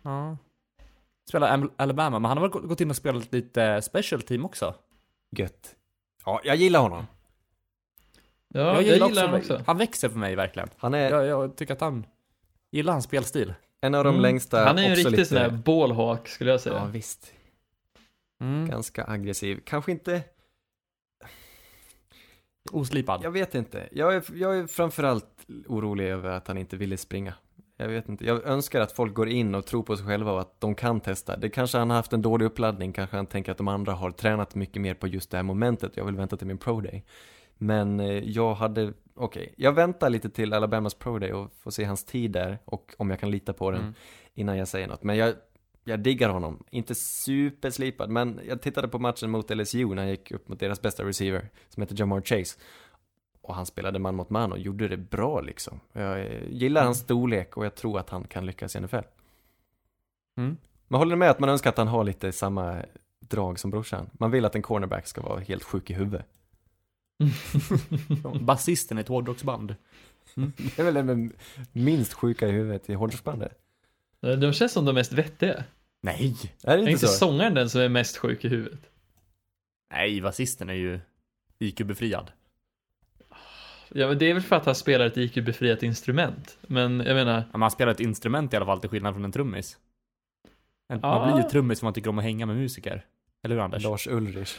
Ja. Spelar Am- Alabama, men han har väl gått in och spelat lite special team också? Gött. Ja, jag gillar honom. Ja, jag gillar, honom också. Han växer för mig verkligen. Han är Jag, jag tycker att han gillar hans spelstil. en av de Mm. längsta, Han är ju en också riktig lite... sån här ballhawk skulle jag säga. Ja, visst. Mm. Ganska aggressiv. Kanske inte... Oslipad. Jag vet inte. Jag är, jag är framförallt orolig över att han inte ville springa. Jag vet inte. Jag önskar att folk går in och tror på sig själva och att de kan testa. Det kanske han har haft en dålig uppladdning, kanske han tänker att de andra har tränat mycket mer på just det här momentet. Jag vill vänta till min pro day. Men eh, jag hade, okej, jag väntar lite till Alabamas pro day och får se hans tid där och om jag kan lita på den Mm. innan jag säger något. Men jag, jag diggar honom. Inte superslipad, men jag tittade på matchen mot LSU när han gick upp mot deras bästa receiver, som heter Jamar Chase. Och han spelade man mot man och gjorde det bra liksom. Jag eh, gillar hans storlek och jag tror att han kan lyckas i NFL. Mm. Men håller du med att man önskar att han har lite samma drag som brorsan? Man vill att en cornerback ska vara helt sjuk i huvudet. Basisten i ett hårdrocksband. Det är väl den minst sjuka i huvudet i hårdrocksbandet? De känns som de mest vettiga. Nej! Är det Är inte, inte så? sångaren den som är mest sjuk i huvudet? Nej, basisten är ju IQ-befriad. Ja, men det är väl för att han spelar ett IQ-befriat instrument. Men jag menar, Ja, Man spelar ett instrument i alla fall till skillnad från en trummis. En, Ja. Man blir ju trummis för man tycker om att hänga med musiker. Eller hur Anders? Lars Ulrich.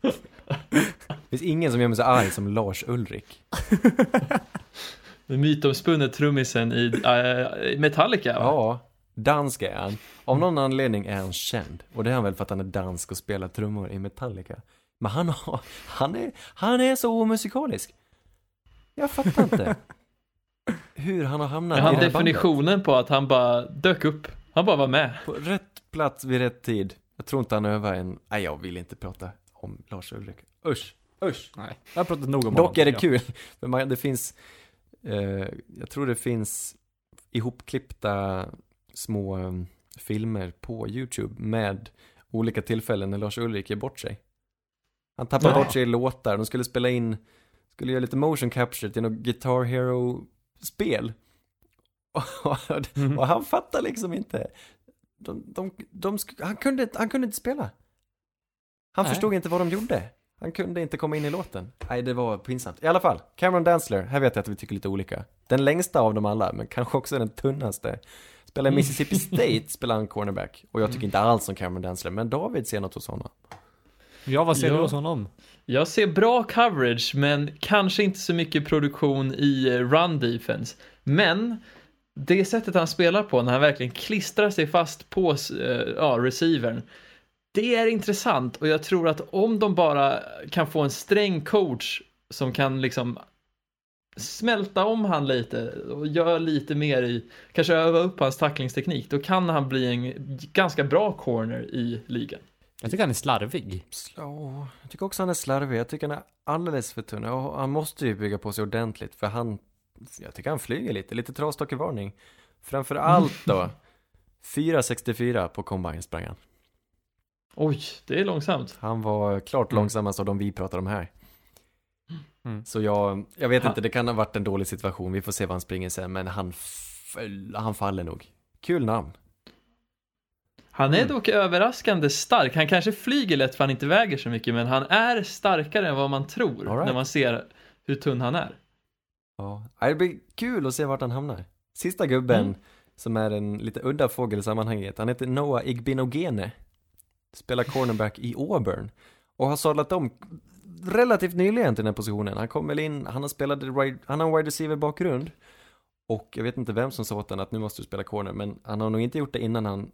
Det finns ingen som gör mig så arg som Lars Ulrik. den mytomspunne trummisen i äh, Metallica va? Ja, dansk är han. Av någon anledning är han känd. Och det är han väl för att han är dansk och spelar trummor i Metallica. Men han, har, han, är, han är så omusikalisk. Jag fattar inte. Hur han har hamnat Är i han det här bandet. definitionen på att han bara dök upp? Han bara var med. På rätt plats vid rätt tid. Jag tror inte han övar en... Nej, jag vill inte prata om Lars Ulrik. Usch, usch. Nej, jag har pratat nog om Dock är det kul, man, det finns, eh, jag tror det finns ihopklippta små eh, filmer på YouTube med olika tillfällen när Lars Ulrik ger bort sig. Han tappar Ja. bort sig i låtar, de skulle spela in, skulle göra lite motion capture till något Guitar Hero-spel. Och, Mhm. och han fattar liksom inte. De, de, de, han, kunde, inte- han kunde inte spela. Han Nej. förstod inte vad de gjorde. Han kunde inte komma in i låten. Nej, det var pinsamt. I alla fall, Cameron Dansler, här vet jag att vi tycker lite olika. Den längsta av dem alla, men kanske också den tunnaste. Spelar i Mississippi State, spelar han cornerback. Och jag tycker inte alls om Cameron Dansler, men David ser något hos honom. Ja, vad ser Ja. du hos honom? Jag ser bra coverage, men kanske inte så mycket produktion i eh, run defense. Men det sättet han spelar på, när han verkligen klistrar sig fast på eh, ja, receivern, det är intressant och jag tror att om de bara kan få en sträng coach som kan liksom smälta om han lite och göra lite mer i, kanske öva upp hans tacklingsteknik, då kan han bli en ganska bra corner i ligan. Jag tycker han är slarvig. Ja, jag tycker också han är slarvig. Jag tycker han är alldeles för tunn. Han måste ju bygga på sig ordentligt, för han, jag tycker han flyger lite, lite trasdockevarning. Framför allt då, 4.64 på combine sprang han. Oj, det är långsamt. Han var klart Mm. långsammast av de vi pratar om här. Mm. Så jag, jag vet Ha- inte, det kan ha varit en dålig situation, vi får se vad han springer sen, men han, f- han faller nog. Kul namn. Han är Mm. dock överraskande stark. Han kanske flyger lätt för han inte väger så mycket, men han är starkare än vad man tror right. när man ser hur tunn han är. Ja, det blir kul att se vart han hamnar. Sista gubben, Mm. som är en lite udda fågel i sammanhanget, han heter Noah Igbinogene. Spelar cornerback i Auburn. Och har sadlat om relativt nyligen till den här positionen. Han kom väl in, han har spelat, han har en wide receiver bakgrund. Och jag vet inte vem som sa åt honom att nu måste du spela corner, men han har nog inte gjort det innan han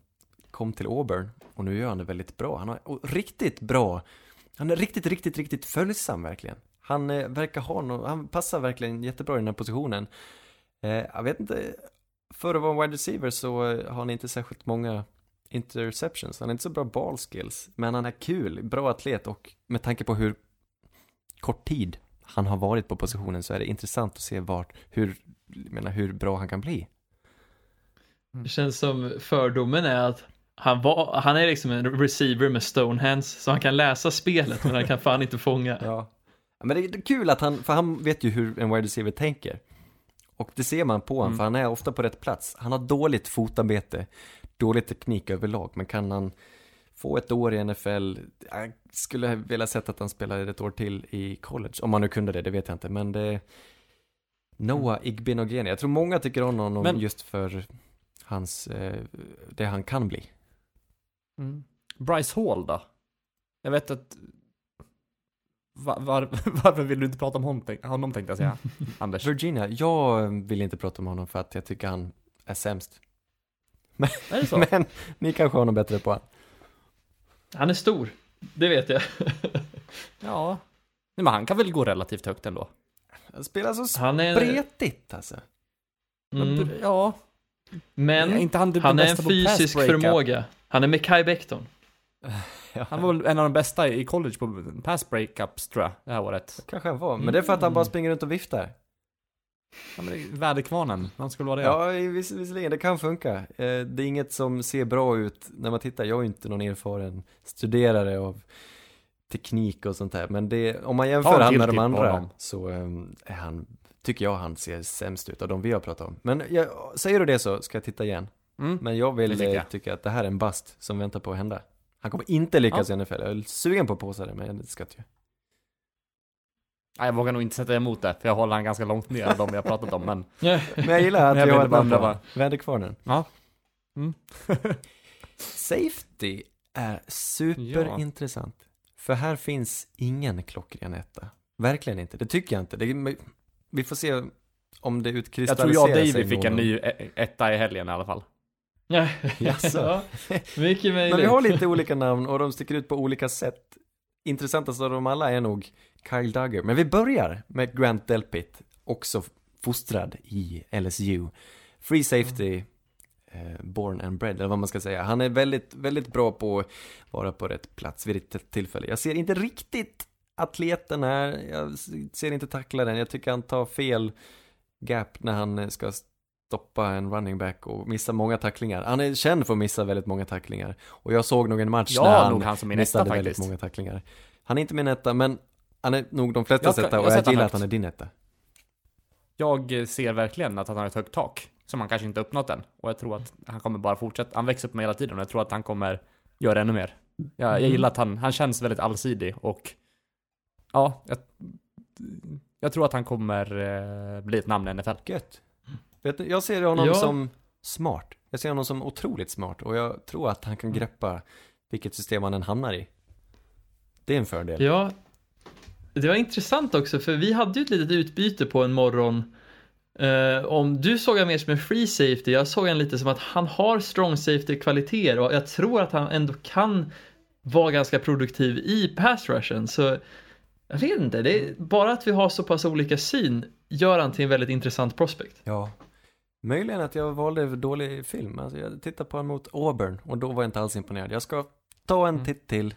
kom till Auburn. Och nu gör han det väldigt bra. Han har och riktigt bra, han är riktigt, riktigt, riktigt följsam verkligen. Han eh, verkar ha no, han passar verkligen jättebra i den här positionen. Eh, jag vet inte, för att vara en wide receiver så eh, har han inte särskilt många interceptions. Han har inte så bra ballskills, men han är kul, bra atlet och med tanke på hur kort tid han har varit på positionen så är det intressant att se vart, hur, jag menar, hur bra han kan bli. Det känns som fördomen är att han, var, han är liksom en receiver med stonehands, så han kan läsa spelet, men han kan fan inte fånga. Ja. Men det är kul att han, för han vet ju hur en wide receiver tänker. Och det ser man på honom, Mm. för han är ofta på rätt plats. Han har dåligt fotarbete, dålig teknik överlag, men kan han få ett år i NFL, jag skulle vilja sett att han spelade ett år till i college, om han nu kunde det, det vet jag inte, men det Noah Igbinogene, jag tror många tycker om honom Men- just för hans, eh, det han kan bli. Mm. Bryce Hall då? Jag vet att... var, var, varför vill du inte prata om honom, tänk- honom tänkte jag säga, Anders? Virginia, jag vill inte prata om honom för att jag tycker han är sämst. Är det så? Men ni kanske har något bättre på han. Han är stor, det vet jag. Ja. Nej, men han kan väl gå relativt högt ändå? Han spelar så Han är... spretigt alltså. Mm. Ja. Men inte han, det han är en fysisk breakup? förmåga. Han är Mekhi Becton. Han var väl en av de bästa i college på pass breakups tror jag, det här året. Kanske han var, men det är för att han bara springer runt och viftar. Ja, men det är väderkvarnen, han skulle vara det. Ja, viss, visserligen, det kan funka. Eh, det är inget som ser bra ut när man tittar. Jag är inte någon erfaren studerare av teknik och sånt där, men det, om man jämför han med de andra så ehm, är han, tycker jag han ser sämst ut av de vi har pratat om. Men jag, säger du det så ska jag titta igen. Mm. Men jag vill eh, jag. tycka att det här är en bust som väntar på att hända. Han kommer inte lyckas Ja. i NFL. Jag är sugen på att påsa det, men det ska jag. Nej, jag vågar nog inte sätta emot det, för jag håller han ganska långt ner av de har pratat om, men Men jag gillar att jag vi har ett bara namn på. Väderkvarnen. ja. Mm. Safety är superintressant. För här finns ingen klockren etta. Verkligen inte. Det tycker jag inte. Det, vi får se om det Jag tror utkristalliserar jag och sig Davy fick en ny e- etta i helgen i alla fall. Ja, Jaså? ja, mycket möjligt. Men vi har lite olika namn och de sticker ut på olika sätt. Intressantast av dem alla är nog Kyle Duggar. Men vi börjar med Grant Delpit, också fostrad i LSU. Free safety, eh, born and bred, eller vad man ska säga. Han är väldigt, väldigt bra på att vara på rätt plats vid rätt tillfälle. Jag ser inte riktigt atleten här, jag ser inte tacklaren, jag tycker han tar fel gap när han ska stoppa en running back och missa många tacklingar. Han är känd för att missa väldigt många tacklingar. Och jag såg nog en match Ja, när han han som min etta missade väldigt många tacklingar. Han är inte min etta, men han är nog de flesta Jag etta jag och jag sätter gillar högt. att han är din etta. Jag ser verkligen att han har ett högt tak, som han kanske inte uppnått än. Och jag tror att han kommer bara fortsätta, han växer upp med hela tiden och jag tror att han kommer göra ännu mer. Jag, jag Mm. gillar att han, han känns väldigt allsidig och ja, jag, jag tror att han kommer eh, bli ett namn i NFL. Gött. Vet du, jag ser honom Ja. som smart. Jag ser honom som otroligt smart och jag tror att han kan greppa vilket system han än hamnar i. Det är en fördel. Ja, det var intressant också för vi hade ju ett litet utbyte på en morgon. Eh, om du såg han mer som en free safety, jag såg han lite som att han har strong safety kvaliteter och jag tror att han ändå kan vara ganska produktiv i pass rushen. Så jag vet inte, det är bara att vi har så pass olika syn gör han till en väldigt intressant prospect. Ja. Möjligen att jag valde dålig film. Alltså jag tittade på honom mot Auburn och då var jag inte alls imponerad. Jag ska ta en Mm. titt till.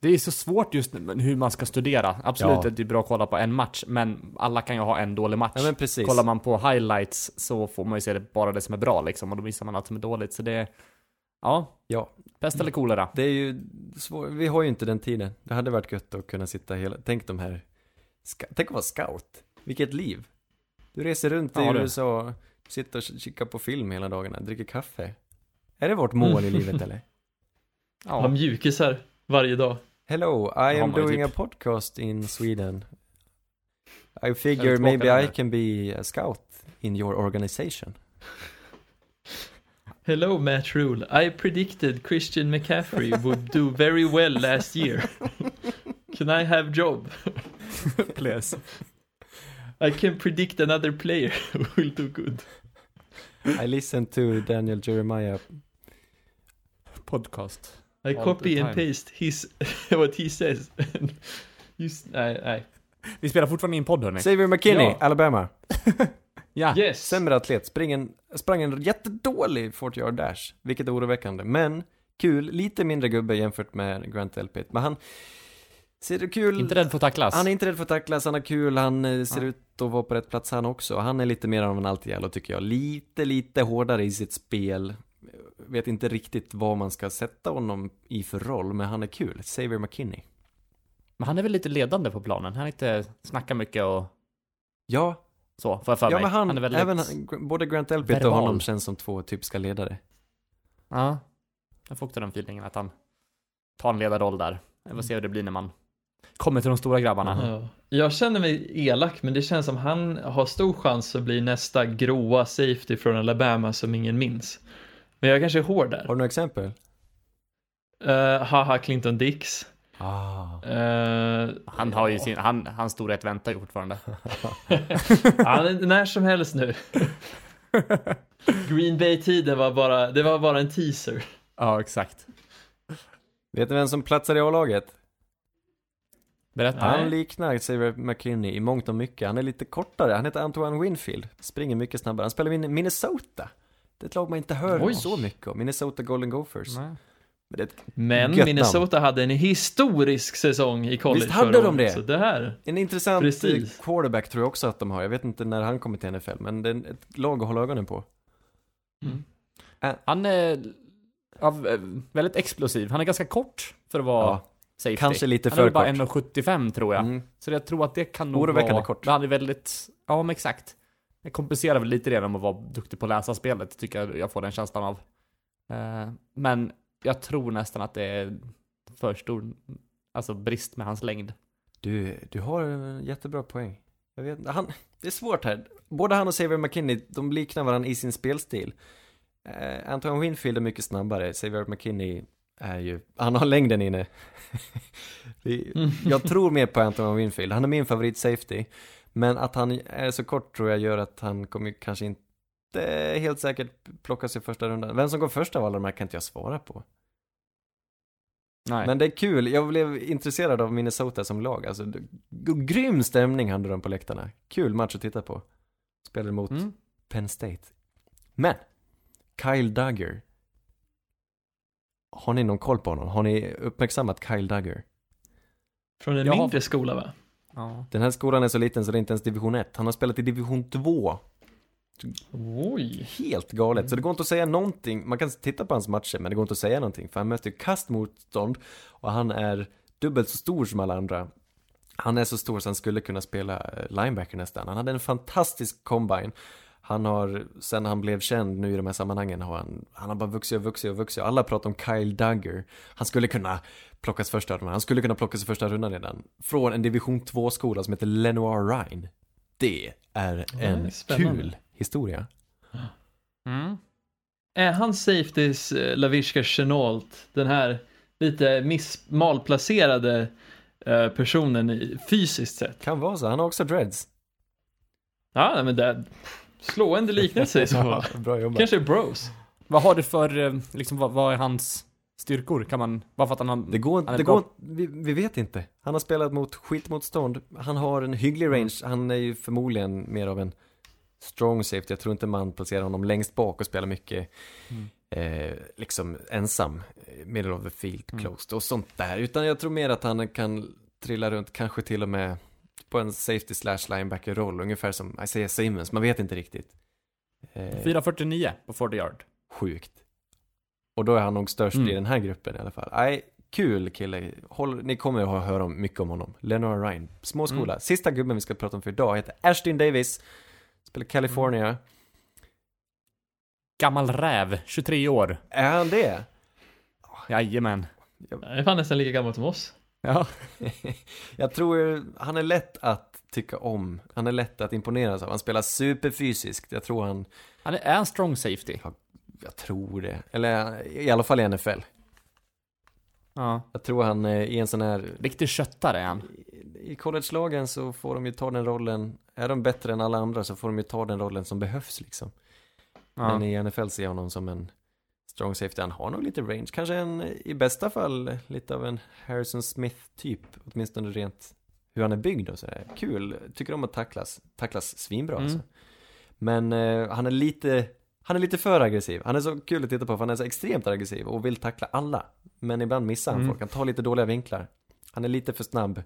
Det är så svårt just nu hur man ska studera. Absolut Ja. att det är bra att kolla på en match, men alla kan ju ha en dålig match. Ja men precis. Kollar man på highlights så får man ju se det, bara det som är bra liksom, och då missar man allt som är dåligt. Så det, ja, Ja, pest eller kolera. det är ju svårt. Vi har ju inte den tiden. Det hade varit gött att kunna sitta hela, tänk de här, tänk att vara scout. Vilket liv. Du reser runt i Ja. USA, sitter och kikar på film hela dagarna, dricker kaffe. Är det vårt mål i livet eller? Ha Ja, mjukisar varje dag. Hello, I am doing typ. a podcast in Sweden. I figure maybe I can be a scout in your organization. Hello Matt Rule, I predicted Christian McCaffrey would do very well last year. Can I have job? please. I can predict another player who will do good. I listened to Daniel Jeremiah. Podcast. I copy and paste his, what he says. Just, nej, nej. Vi spelar fortfarande in podd hörni. Xavier McKinney, Ja. Alabama. Ja. Yes. Sämre atlet, sprang en, sprang en jättedålig 40 yard dash, vilket är oroväckande. Men kul, lite mindre gubbe jämfört med Grant Elpit. Men han ser det kul. Inte rädd för att tacklas. Han är inte rädd för att tacklas, han har kul, han eh, ser Ja. ut att vara på rätt plats han också. Han är lite mer av en alltiallo tycker jag. Lite, lite hårdare i sitt spel. Vet inte riktigt vad man ska sätta honom i för roll, men han är kul. Xavier McKinney. Men han är väl lite ledande på planen. Han är inte snackar mycket och Ja, så, får jag för ja mig. men han, är väldigt... även han, både Grant Elpit och honom känns som två typiska ledare. Ja. Jag får också den feelingen att han tar en ledarroll där. Vi får se hur det blir när man kommer till de stora grabbarna. Ja. Jag känner mig elak, men det känns som han har stor chans att bli nästa gråa safety från Alabama som ingen minns. Men jag kanske är hård där. Har du några exempel? Uh, haha Clinton Dix. Ah. Eh, Han har ju sin, han, hans storhet väntar ju fortfarande. ja, men när som helst nu. Green Bay-tiden var bara, det var bara en teaser. Ja, exakt. Vet du vem som platsar i A-laget? Berätta. Han liknar Xavier McKinney i mångt och mycket. Han är lite kortare. Han heter Antoine Winfield. Springer mycket snabbare. Han spelar i Minnesota. Det är ett lag man inte hör Oj. så mycket om. Minnesota Golden Gophers. Nej. Men Men Minnesota hade en historisk säsong i college Visst hade de det? Så det här. en intressant Precis. quarterback tror jag också att de har. Jag vet inte när han kommer till NFL, men det är ett lag att hålla ögonen på. Han är v- väldigt explosiv. Han är ganska kort för att vara Ja, safety. kanske lite han för är väl bara kort. 1,75 tror jag. Mm. Så jag tror att det kan nog Oroväckande vara... kort. Men han är väldigt... Ja, men exakt. Det kompenserar väl lite det genom att vara duktig på att läsa spelet, tycker jag jag får den känslan av. Eh, men jag tror nästan att det är för stor, alltså brist med hans längd. Du, du har en jättebra poäng. Jag vet, han, det är svårt här. Både han och Xavier McKinney, de liknar varandra i sin spelstil. Eh, Antoine Winfield är mycket snabbare, Xavier McKinney är ju, han har längden inne. Vi- jag tror mer på Antoine Winfield, han är min favorit safety. Men att han är så kort tror jag gör att han kommer kanske inte helt säkert plockas i första rundan. Vem som går först av alla de här kan inte jag svara på. Nej. Men det är kul, jag blev intresserad av Minnesota som lag. Alltså, grym stämning hade de på läktarna. Kul match att titta på. Spelade mot Mm. Penn State. Men, Kyle Duggar. Har ni någon koll på honom? Har ni uppmärksammat Kyle Duggar? Från en Jag har- mindre skola va? Ja. Den här skolan är så liten så det är inte ens division 1. Han har spelat i division 2. Oj. Helt galet. Så det går inte att säga någonting. Man kan titta på hans matcher men det går inte att säga någonting. För han möter ju kastmotstånd och han är dubbelt så stor som alla andra. Han är så stor så han skulle kunna spela eh, linebacker nästan. Han hade en fantastisk combine. Han har, sen han blev känd nu i de här sammanhangen har han, han har bara vuxit och vuxit och vuxit. Alla pratar om Kyle Duggar. Han skulle kunna plockas första rundan. Han skulle kunna plockas i första rundan redan. Från en division 2-skola som heter Lenoir Rhine. Det är en spännande. kul historia. Mm. Är han safetys eh, Laviska Chenault, den här lite miss, malplacerade eh, personen i, fysiskt sett? Kan vara så, han har också dreads. Ja, men det slående liknelse i så fall. Bra jobbat. Kanske bros. Vad har du för, eh, liksom, vad, vad är hans styrkor? Kan man, bara för att han har... Det går, Han är det går vi, vi vet inte. Han har spelat mot skitmotstånd. Han har en hygglig Mm. range. Han är ju förmodligen mer av en strong safety. Jag tror inte man placerar honom längst bak och spelar mycket Mm. eh, liksom ensam, eh, middle of the field, Mm. closed och sånt där. Utan jag tror mer att han kan trilla runt, kanske till och med på en safety slash linebacker roll, ungefär som Isaiah Simmons. Man vet inte riktigt. Eh, 4.49 på 40 yard. sjukt. Och då är han nog störst Mm. i den här gruppen i alla fall. Nej, kul kille. Håll, ni kommer att ha- höra om- mycket om honom. Lenore Ryan, småskola. Mm. Sista gubben vi ska prata om för idag heter Ashton Davis. Spelar California. Mm. Gammal räv, 23 år. Är han det? Jajamän. Han är fan nästan lika gammal som oss. Ja. Jag tror han är lätt att tycka om. Han är lätt att imponeras av. Han spelar superfysiskt. Jag tror han, Han är, är en strong safety. jag tror det. Eller i alla fall i NFL. Ja. Jag tror han är i en sån här Riktig köttare är han. i college-lagen så får de ju ta den rollen, är de bättre än alla andra så får de ju ta den rollen som behövs liksom. Ja. Men i NFL ser jag honom som en strong safety, han har nog lite range, kanske en, i bästa fall, lite av en Harrison Smith typ, åtminstone rent hur han är byggd och sådär. Kul, tycker om att tacklas, tacklas svinbra Mm. alltså. Men eh, han är lite, han är lite för aggressiv. Han är så kul att titta på för han är så extremt aggressiv och vill tackla alla. Men ibland missar han Mm. folk, han tar lite dåliga vinklar. Han är lite för snabb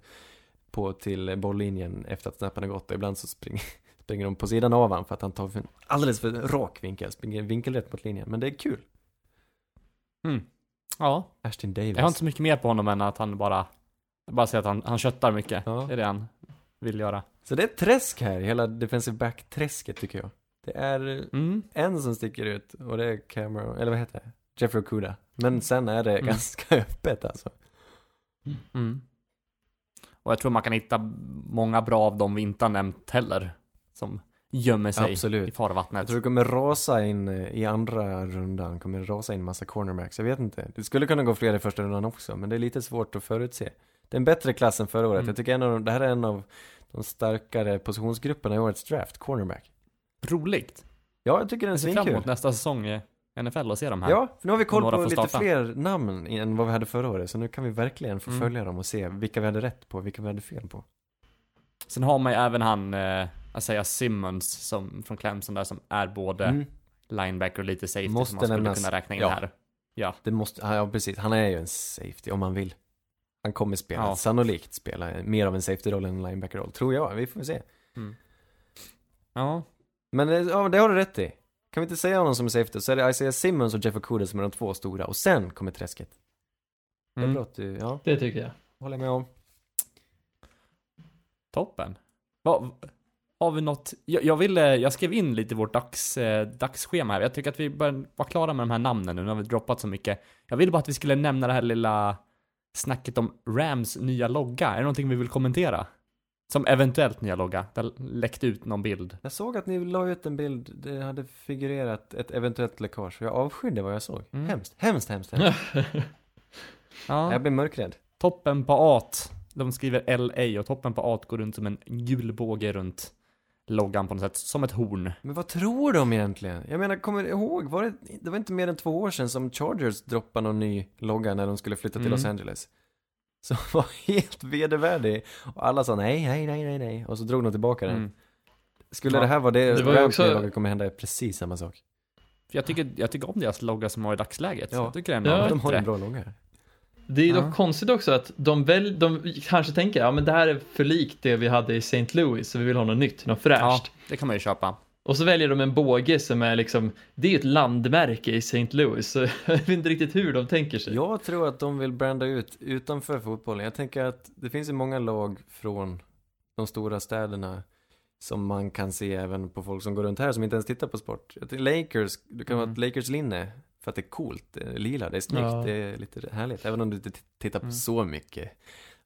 på till bolllinjen efter att snappen har gått och ibland så springer, springer de på sidan av han för att han tar en alldeles för rak vinkel, springer vinkelrätt mot linjen. Men det är kul. Mm. Ja. Ashton Davis. Jag har inte så mycket mer på honom än att han bara, bara säger att han, han köttar mycket. Ja. Det är det han vill göra. Så det är ett träsk här, hela defensive back-träsket tycker jag. Det är Mm. en som sticker ut och det är Cameron, eller vad heter det? Jeffrey Okuda. Men sen är det Mm. ganska öppet alltså. Mm. Och jag tror man kan hitta många bra av dem vi inte har nämnt heller. Som gömmer sig Absolut. i farvattnet. Jag tror det kommer rasa in eh, i andra rundan, kommer rasa in massa cornerbacks. Jag vet inte. Det skulle kunna gå fler i första rundan också, men det är lite svårt att förutse. Det är en bättre klass än förra året. Mm. Jag tycker en av de, det här är en av de starkare positionsgrupperna i årets draft, cornerback. Roligt. Ja, jag tycker den är Jag ser fram svinkul. emot nästa säsong i NFL och se dem här. Ja, för nu har vi koll på lite starta. fler namn än vad vi hade förra året, så nu kan vi verkligen få Mm. följa dem och se vilka vi hade rätt på, vilka vi hade fel på. Sen har man ju även han, eh, säger Simmons som, från Clemson där som är både Mm. linebacker och lite safety Måste som man skulle nämnas. kunna räkna in Ja. här. Ja. Det måste, ja precis, han är ju en safety om man vill. Han kommer spela, Ja. sannolikt spela mer av en safety-roll än en linebacker-roll, tror jag. Vi får se. Ja. Men ja, det har du rätt i. Kan vi inte säga honom som safety, så är det Isaiah Simmons och Jeff Okuda som är de två stora, och sen kommer träsket. Det är Mm. bra att du, ja, Det tycker jag. håller jag med om. Toppen. Va, har vi något? Jag, jag ville, jag skrev in lite vårt dags, eh, dagsschema här. Jag tycker att vi bör vara klara med de här namnen nu, nu har vi droppat så mycket. Jag ville bara att vi skulle nämna det här lilla snacket om Rams nya logga. Är det någonting vi vill kommentera? Som eventuellt nya logga. Det har läckt ut någon bild. Jag såg att ni la ut en bild, det hade figurerat ett eventuellt läckage. Jag avskydde vad jag såg. Mm. Hemskt, hemskt, hemskt, hemskt. Ja. Jag blev mörkrädd. Toppen på A. De skriver LA och toppen på A går runt som en gul båge runt loggan på något sätt. Som ett horn. Men vad tror de egentligen? Jag menar, kommer du ihåg? Var det, det var inte mer än två år sedan som Chargers droppade någon ny logga när de skulle flytta till Mm. Los Angeles. Som var helt vedervärdig. Och alla sa nej, nej, nej, nej, nej. Och så drog de tillbaka den. Mm. Skulle Ja. det här vara det, Det var också- nya logga kommer hända precis samma sak. För Jag tycker, jag tycker om deras logga som har i dagsläget. Ja. Jag tycker ändå Ja, de har en bra logga. Det är ju Ja. dock konstigt också att de, väl, de kanske tänker, ja men det här är för likt det vi hade i St. Louis, så vi vill ha något nytt, något fräscht. Ja, det kan man ju köpa. Och så väljer de en båge som är liksom, det är ju ett landmärke i St. Louis, så jag vet inte riktigt hur de tänker sig. Jag tror att de vill branda ut utanför fotbollen. Jag tänker att det finns ju många lag från de stora städerna som man kan se även på folk som går runt här som inte ens tittar på sport. Jag Lakers, du kan Mm. ett Lakers-linne för att det är coolt, är lila, det är snyggt, Ja. det är lite härligt. Även om du inte tittar på Mm. så mycket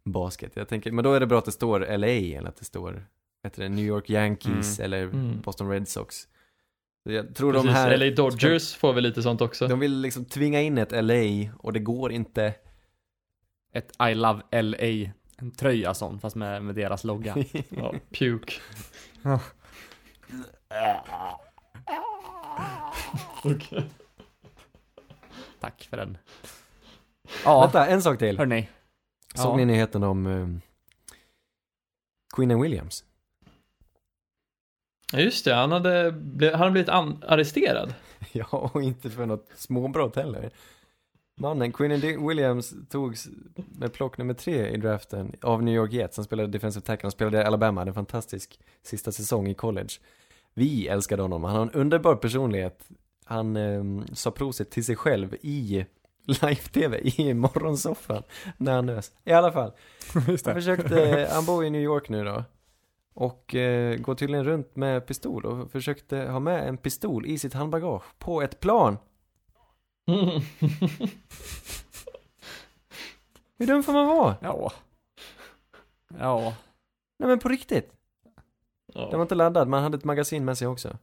basket. Jag tänker, men då är det bra att det står LA eller att det står, heter det, New York Yankees eller Mm. Boston Red Sox. Jag tror Precis, de här... LA Dodgers får väl lite sånt också. De vill liksom tvinga in ett LA och det går inte. Ett I Love LA, en tröja sån, fast med, med deras logga. Ja, puke. Okej. Tack för den. Ja, Vänta, en sak till. hörni. Såg Ja. ni nyheten om um, Queen Williams? Ja, just det, han hade, han hade blivit an, arresterad. ja, och inte för något småbrott heller. Mannen, Queen Williams togs med plock nummer tre i draften av New York Jets. Han spelade defensive tackle, han spelade i Alabama, hade en fantastisk sista säsong i college. Vi älskade honom, han har en underbar personlighet. Han um, sa prosit till sig själv i live-tv, i morgonsoffan, när han nös. I alla fall. Han försökte, han bor i New York nu då. Och eh, går tydligen runt med pistol och försökte ha med en pistol i sitt handbagage på ett plan. Hur dum får man vara? Ja. Ja. Nej men på riktigt. Den var ja. inte laddad, man hade ett magasin med sig också.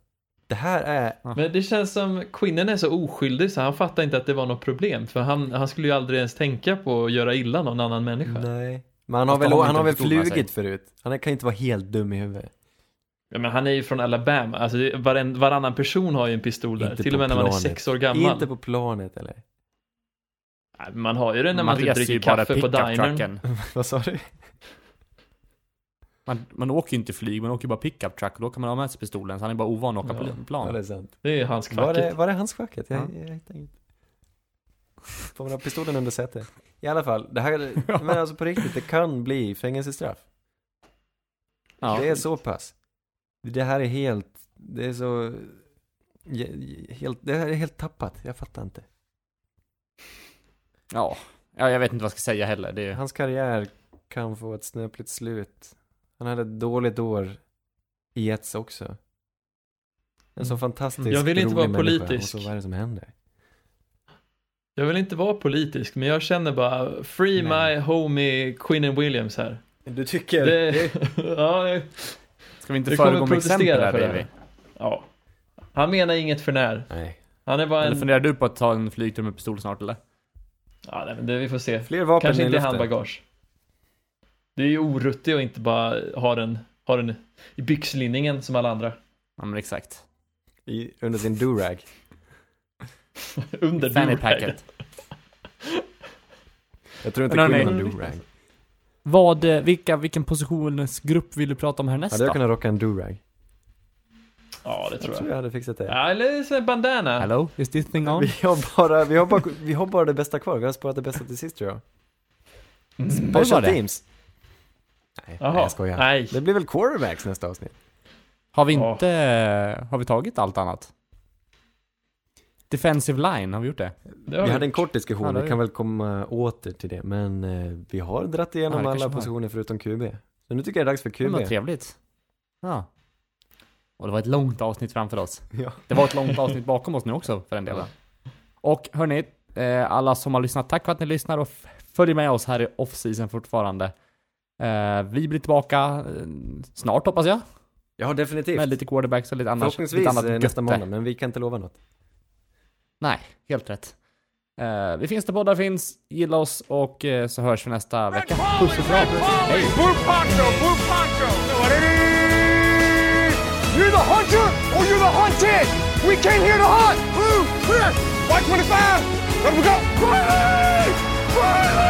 Det här är, Men det känns som Quinnen är så oskyldig så han fattar inte att det var något problem. För han, han skulle ju aldrig ens tänka på att göra illa någon annan människa. nej. Men han har väl, han han har väl flugit förut. Han kan inte vara helt dum i huvudet. Ja, men han är ju från Alabama, alltså varen, varannan person har ju en pistol där. Inte Till och med när man är sex år gammal. Inte på planet eller? Nej, Man har ju det när man, typ reser ju dricker bara kaffe på dinern. Vad sa du? Man, man åker ju inte flyg, man åker ju bara pickup truck och då kan man ha med sig pistolen så han är bara ovan att åka Ja. på Ja, plan. det är sant. Det är hans Var det, kvacket. var det handskfacket? Jag, Ja. jag, hittar inget. Får man ha pistolen under sätet? I alla fall, det här, men alltså på riktigt, det kan bli fängelsestraff. Ja. Det är så pass. Det här är helt, det är så, helt, det här är helt tappat, jag fattar inte. ja. Ja, jag vet inte vad jag ska säga heller. Det är... Hans karriär kan få ett snöpligt slut. Han hade ett dåligt år i Jets också. En så Mm. fantastisk, Jag vill inte vara politisk. Och så vad är det som händer? Jag vill inte vara politisk, men jag känner bara Free Nej. my homie Quinnen Williams här. Du tycker? Det, ja, jag- Ska vi inte föregå med exempel här för här. Ja. Han menar inget för när. Nej. Han är bara Eller en... funderar du på att ta en flygtur med pistol snart eller? Ja, nej, men det, vi får se. Fler vapen Kanske inte i handbagage. Det är ju oruttigt att inte bara ha den, ha den i byxlinningen som alla andra. Ja men exakt. I, under sin durag. Under Fanny durag. Jag tror inte hörni- har durag. Vad, eh, vilka, vilken positionsgrupp vill du prata om härnäst Hade jag kunnat rocka en durag? Ja, det Jag tror tror jag. jag hade fixat det. Ja, eller en bandana. Hello, is this thing on? Vi har bara, vi har bara, vi har bara det bästa kvar. Vi har sparat det bästa till sist tror jag. Mm. Special det? teams. Nej, Jaha. jag skojar. Nej. Det blir väl quarterbacks nästa avsnitt? Har vi Ja. inte, har vi tagit allt annat? Defensive line, har vi gjort det? Det har Vi vi hade en kort diskussion, Ja, vi kan väl komma åter till det. Men eh, vi har dratt Ja, igenom det alla positioner förutom QB. Så nu tycker jag det är dags för Det var QB. trevligt. Ja. Och det var ett långt avsnitt framför oss. Ja. Det var ett långt avsnitt bakom oss nu också, för den delen. Och hörni, eh, alla som har lyssnat, tack för att ni lyssnar och följer med oss här i off-season fortfarande. Eh, vi blir tillbaka eh, snart hoppas jag, ja, definitivt. med lite quarterbacks och lite annars, Förhoppningsvis lite annat eh, nästa götte. måndag, men vi kan inte lova något. Nej, helt rätt. Eh, vi finns där poddar finns, gilla oss och eh, så hörs vi nästa vecka. Puss och kram! Hej! You're the hunter or you're the hunted! We came here to hunt! Blue, clear! White 25! Let we go! Riley! Riley!